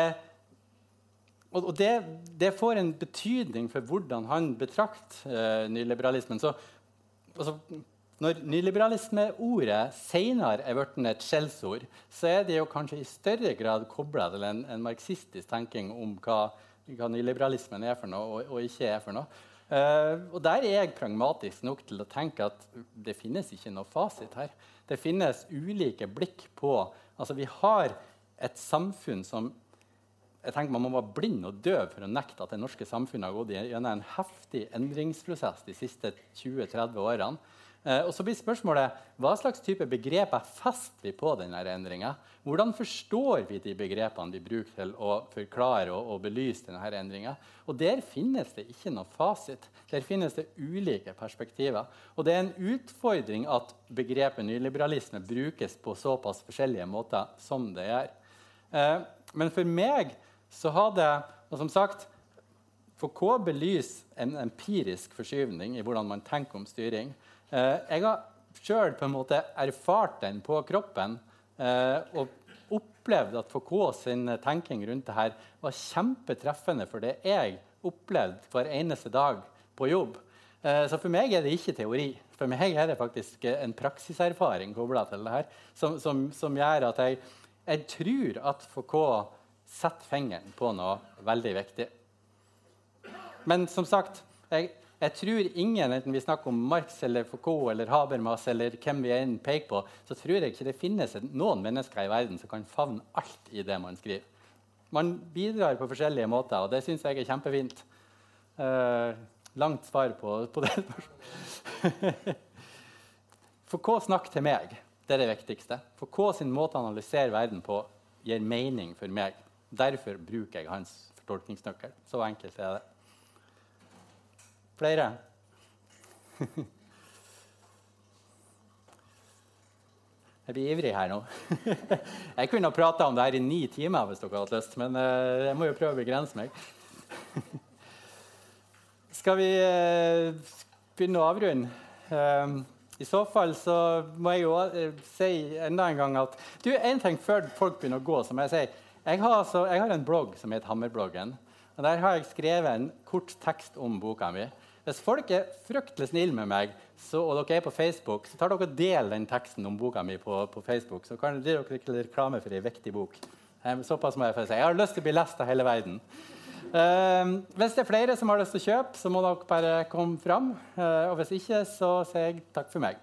[SPEAKER 2] og, det, det, får en betydning for hvordan han betrakter uh, nyliberalismen. Så, altså, når nyliberalismeordet senere er blitt et skjellsord, så er det jo kanskje i større grad kobla til en, en, marxistisk tenking om hva, hva, nyliberalismen er for noe og, og ikke er for noe. Uh, og Der er jeg pragmatisk nok til å tenke at det finnes ikke noe fasit her. Det finnes ulike blikk på altså Vi har et samfunn som jeg tenker Man må være blind og døv for å nekte at det norske samfunnet har gått gjennom en heftig endringsprosess de siste 20-30 årene. Eh, og så blir spørsmålet hva slags type begreper fester vi på denne endringa? Hvordan forstår vi de begrepene vi bruker til å forklare og, og belyse denne endringa? Og der finnes det ikke noe fasit. Der finnes det ulike perspektiver. Og det er en utfordring at begrepet nyliberalisme brukes på såpass forskjellige måter som det gjør. Eh, men for meg så har det og som sagt, Foucault belyser en empirisk forskyvning i hvordan man tenker om styring. Eh, jeg har sjøl erfart den på kroppen eh, og opplevd at Foucault sin tenking rundt det her var kjempetreffende for det jeg opplevde hver eneste dag på jobb. Eh, så for meg er det ikke teori. For meg er det faktisk en praksiserfaring kobla til det her, som, som, som gjør at jeg, jeg tror at Foucault setter fingeren på noe veldig viktig. Men som sagt, jeg, jeg tror ingen, enten vi snakker om Marx eller Foucault eller Habermas, eller hvem vi enn peker på, så tror jeg ikke det finnes noen mennesker i verden som kan favne alt i det man skriver. Man bidrar på forskjellige måter, og det syns jeg er kjempefint. Uh, langt svar på, på det. (laughs) Foucault snakker til meg. Det er det viktigste. Foucault sin måte å analysere verden på gir mening for meg. Derfor bruker jeg hans fortolkningsnøkkel. Så enkelt er det. Flere? (laughs) Jeg blir ivrig her nå. (laughs) Jeg kunne ha prata om det her i ni timer hvis dere hadde lyst, men eh, jeg må jo prøve å begrense meg. (laughs) Skal vi eh, begynne å avrunde? Ehm, I så fall så må jeg jo eh, si enda en gang at du, En ting før folk begynner å gå, så må jeg si jeg har, altså, jeg har en blogg som heter Hammerbloggen. og Der har jeg skrevet en kort tekst om boka mi. Hvis folk er fryktelig snille med meg, så, og dere er på Facebook, så tar dere og del den teksten om boka mi på, på Facebook. Så kan dere dere reklame for ei viktig bok. Um, såpass må jeg få si. Jeg har lyst til å bli lest av hele verden. Um, hvis det er flere som har lyst til å kjøpe, så må dere bare komme fram. Uh, og hvis ikke, så sier jeg takk for meg.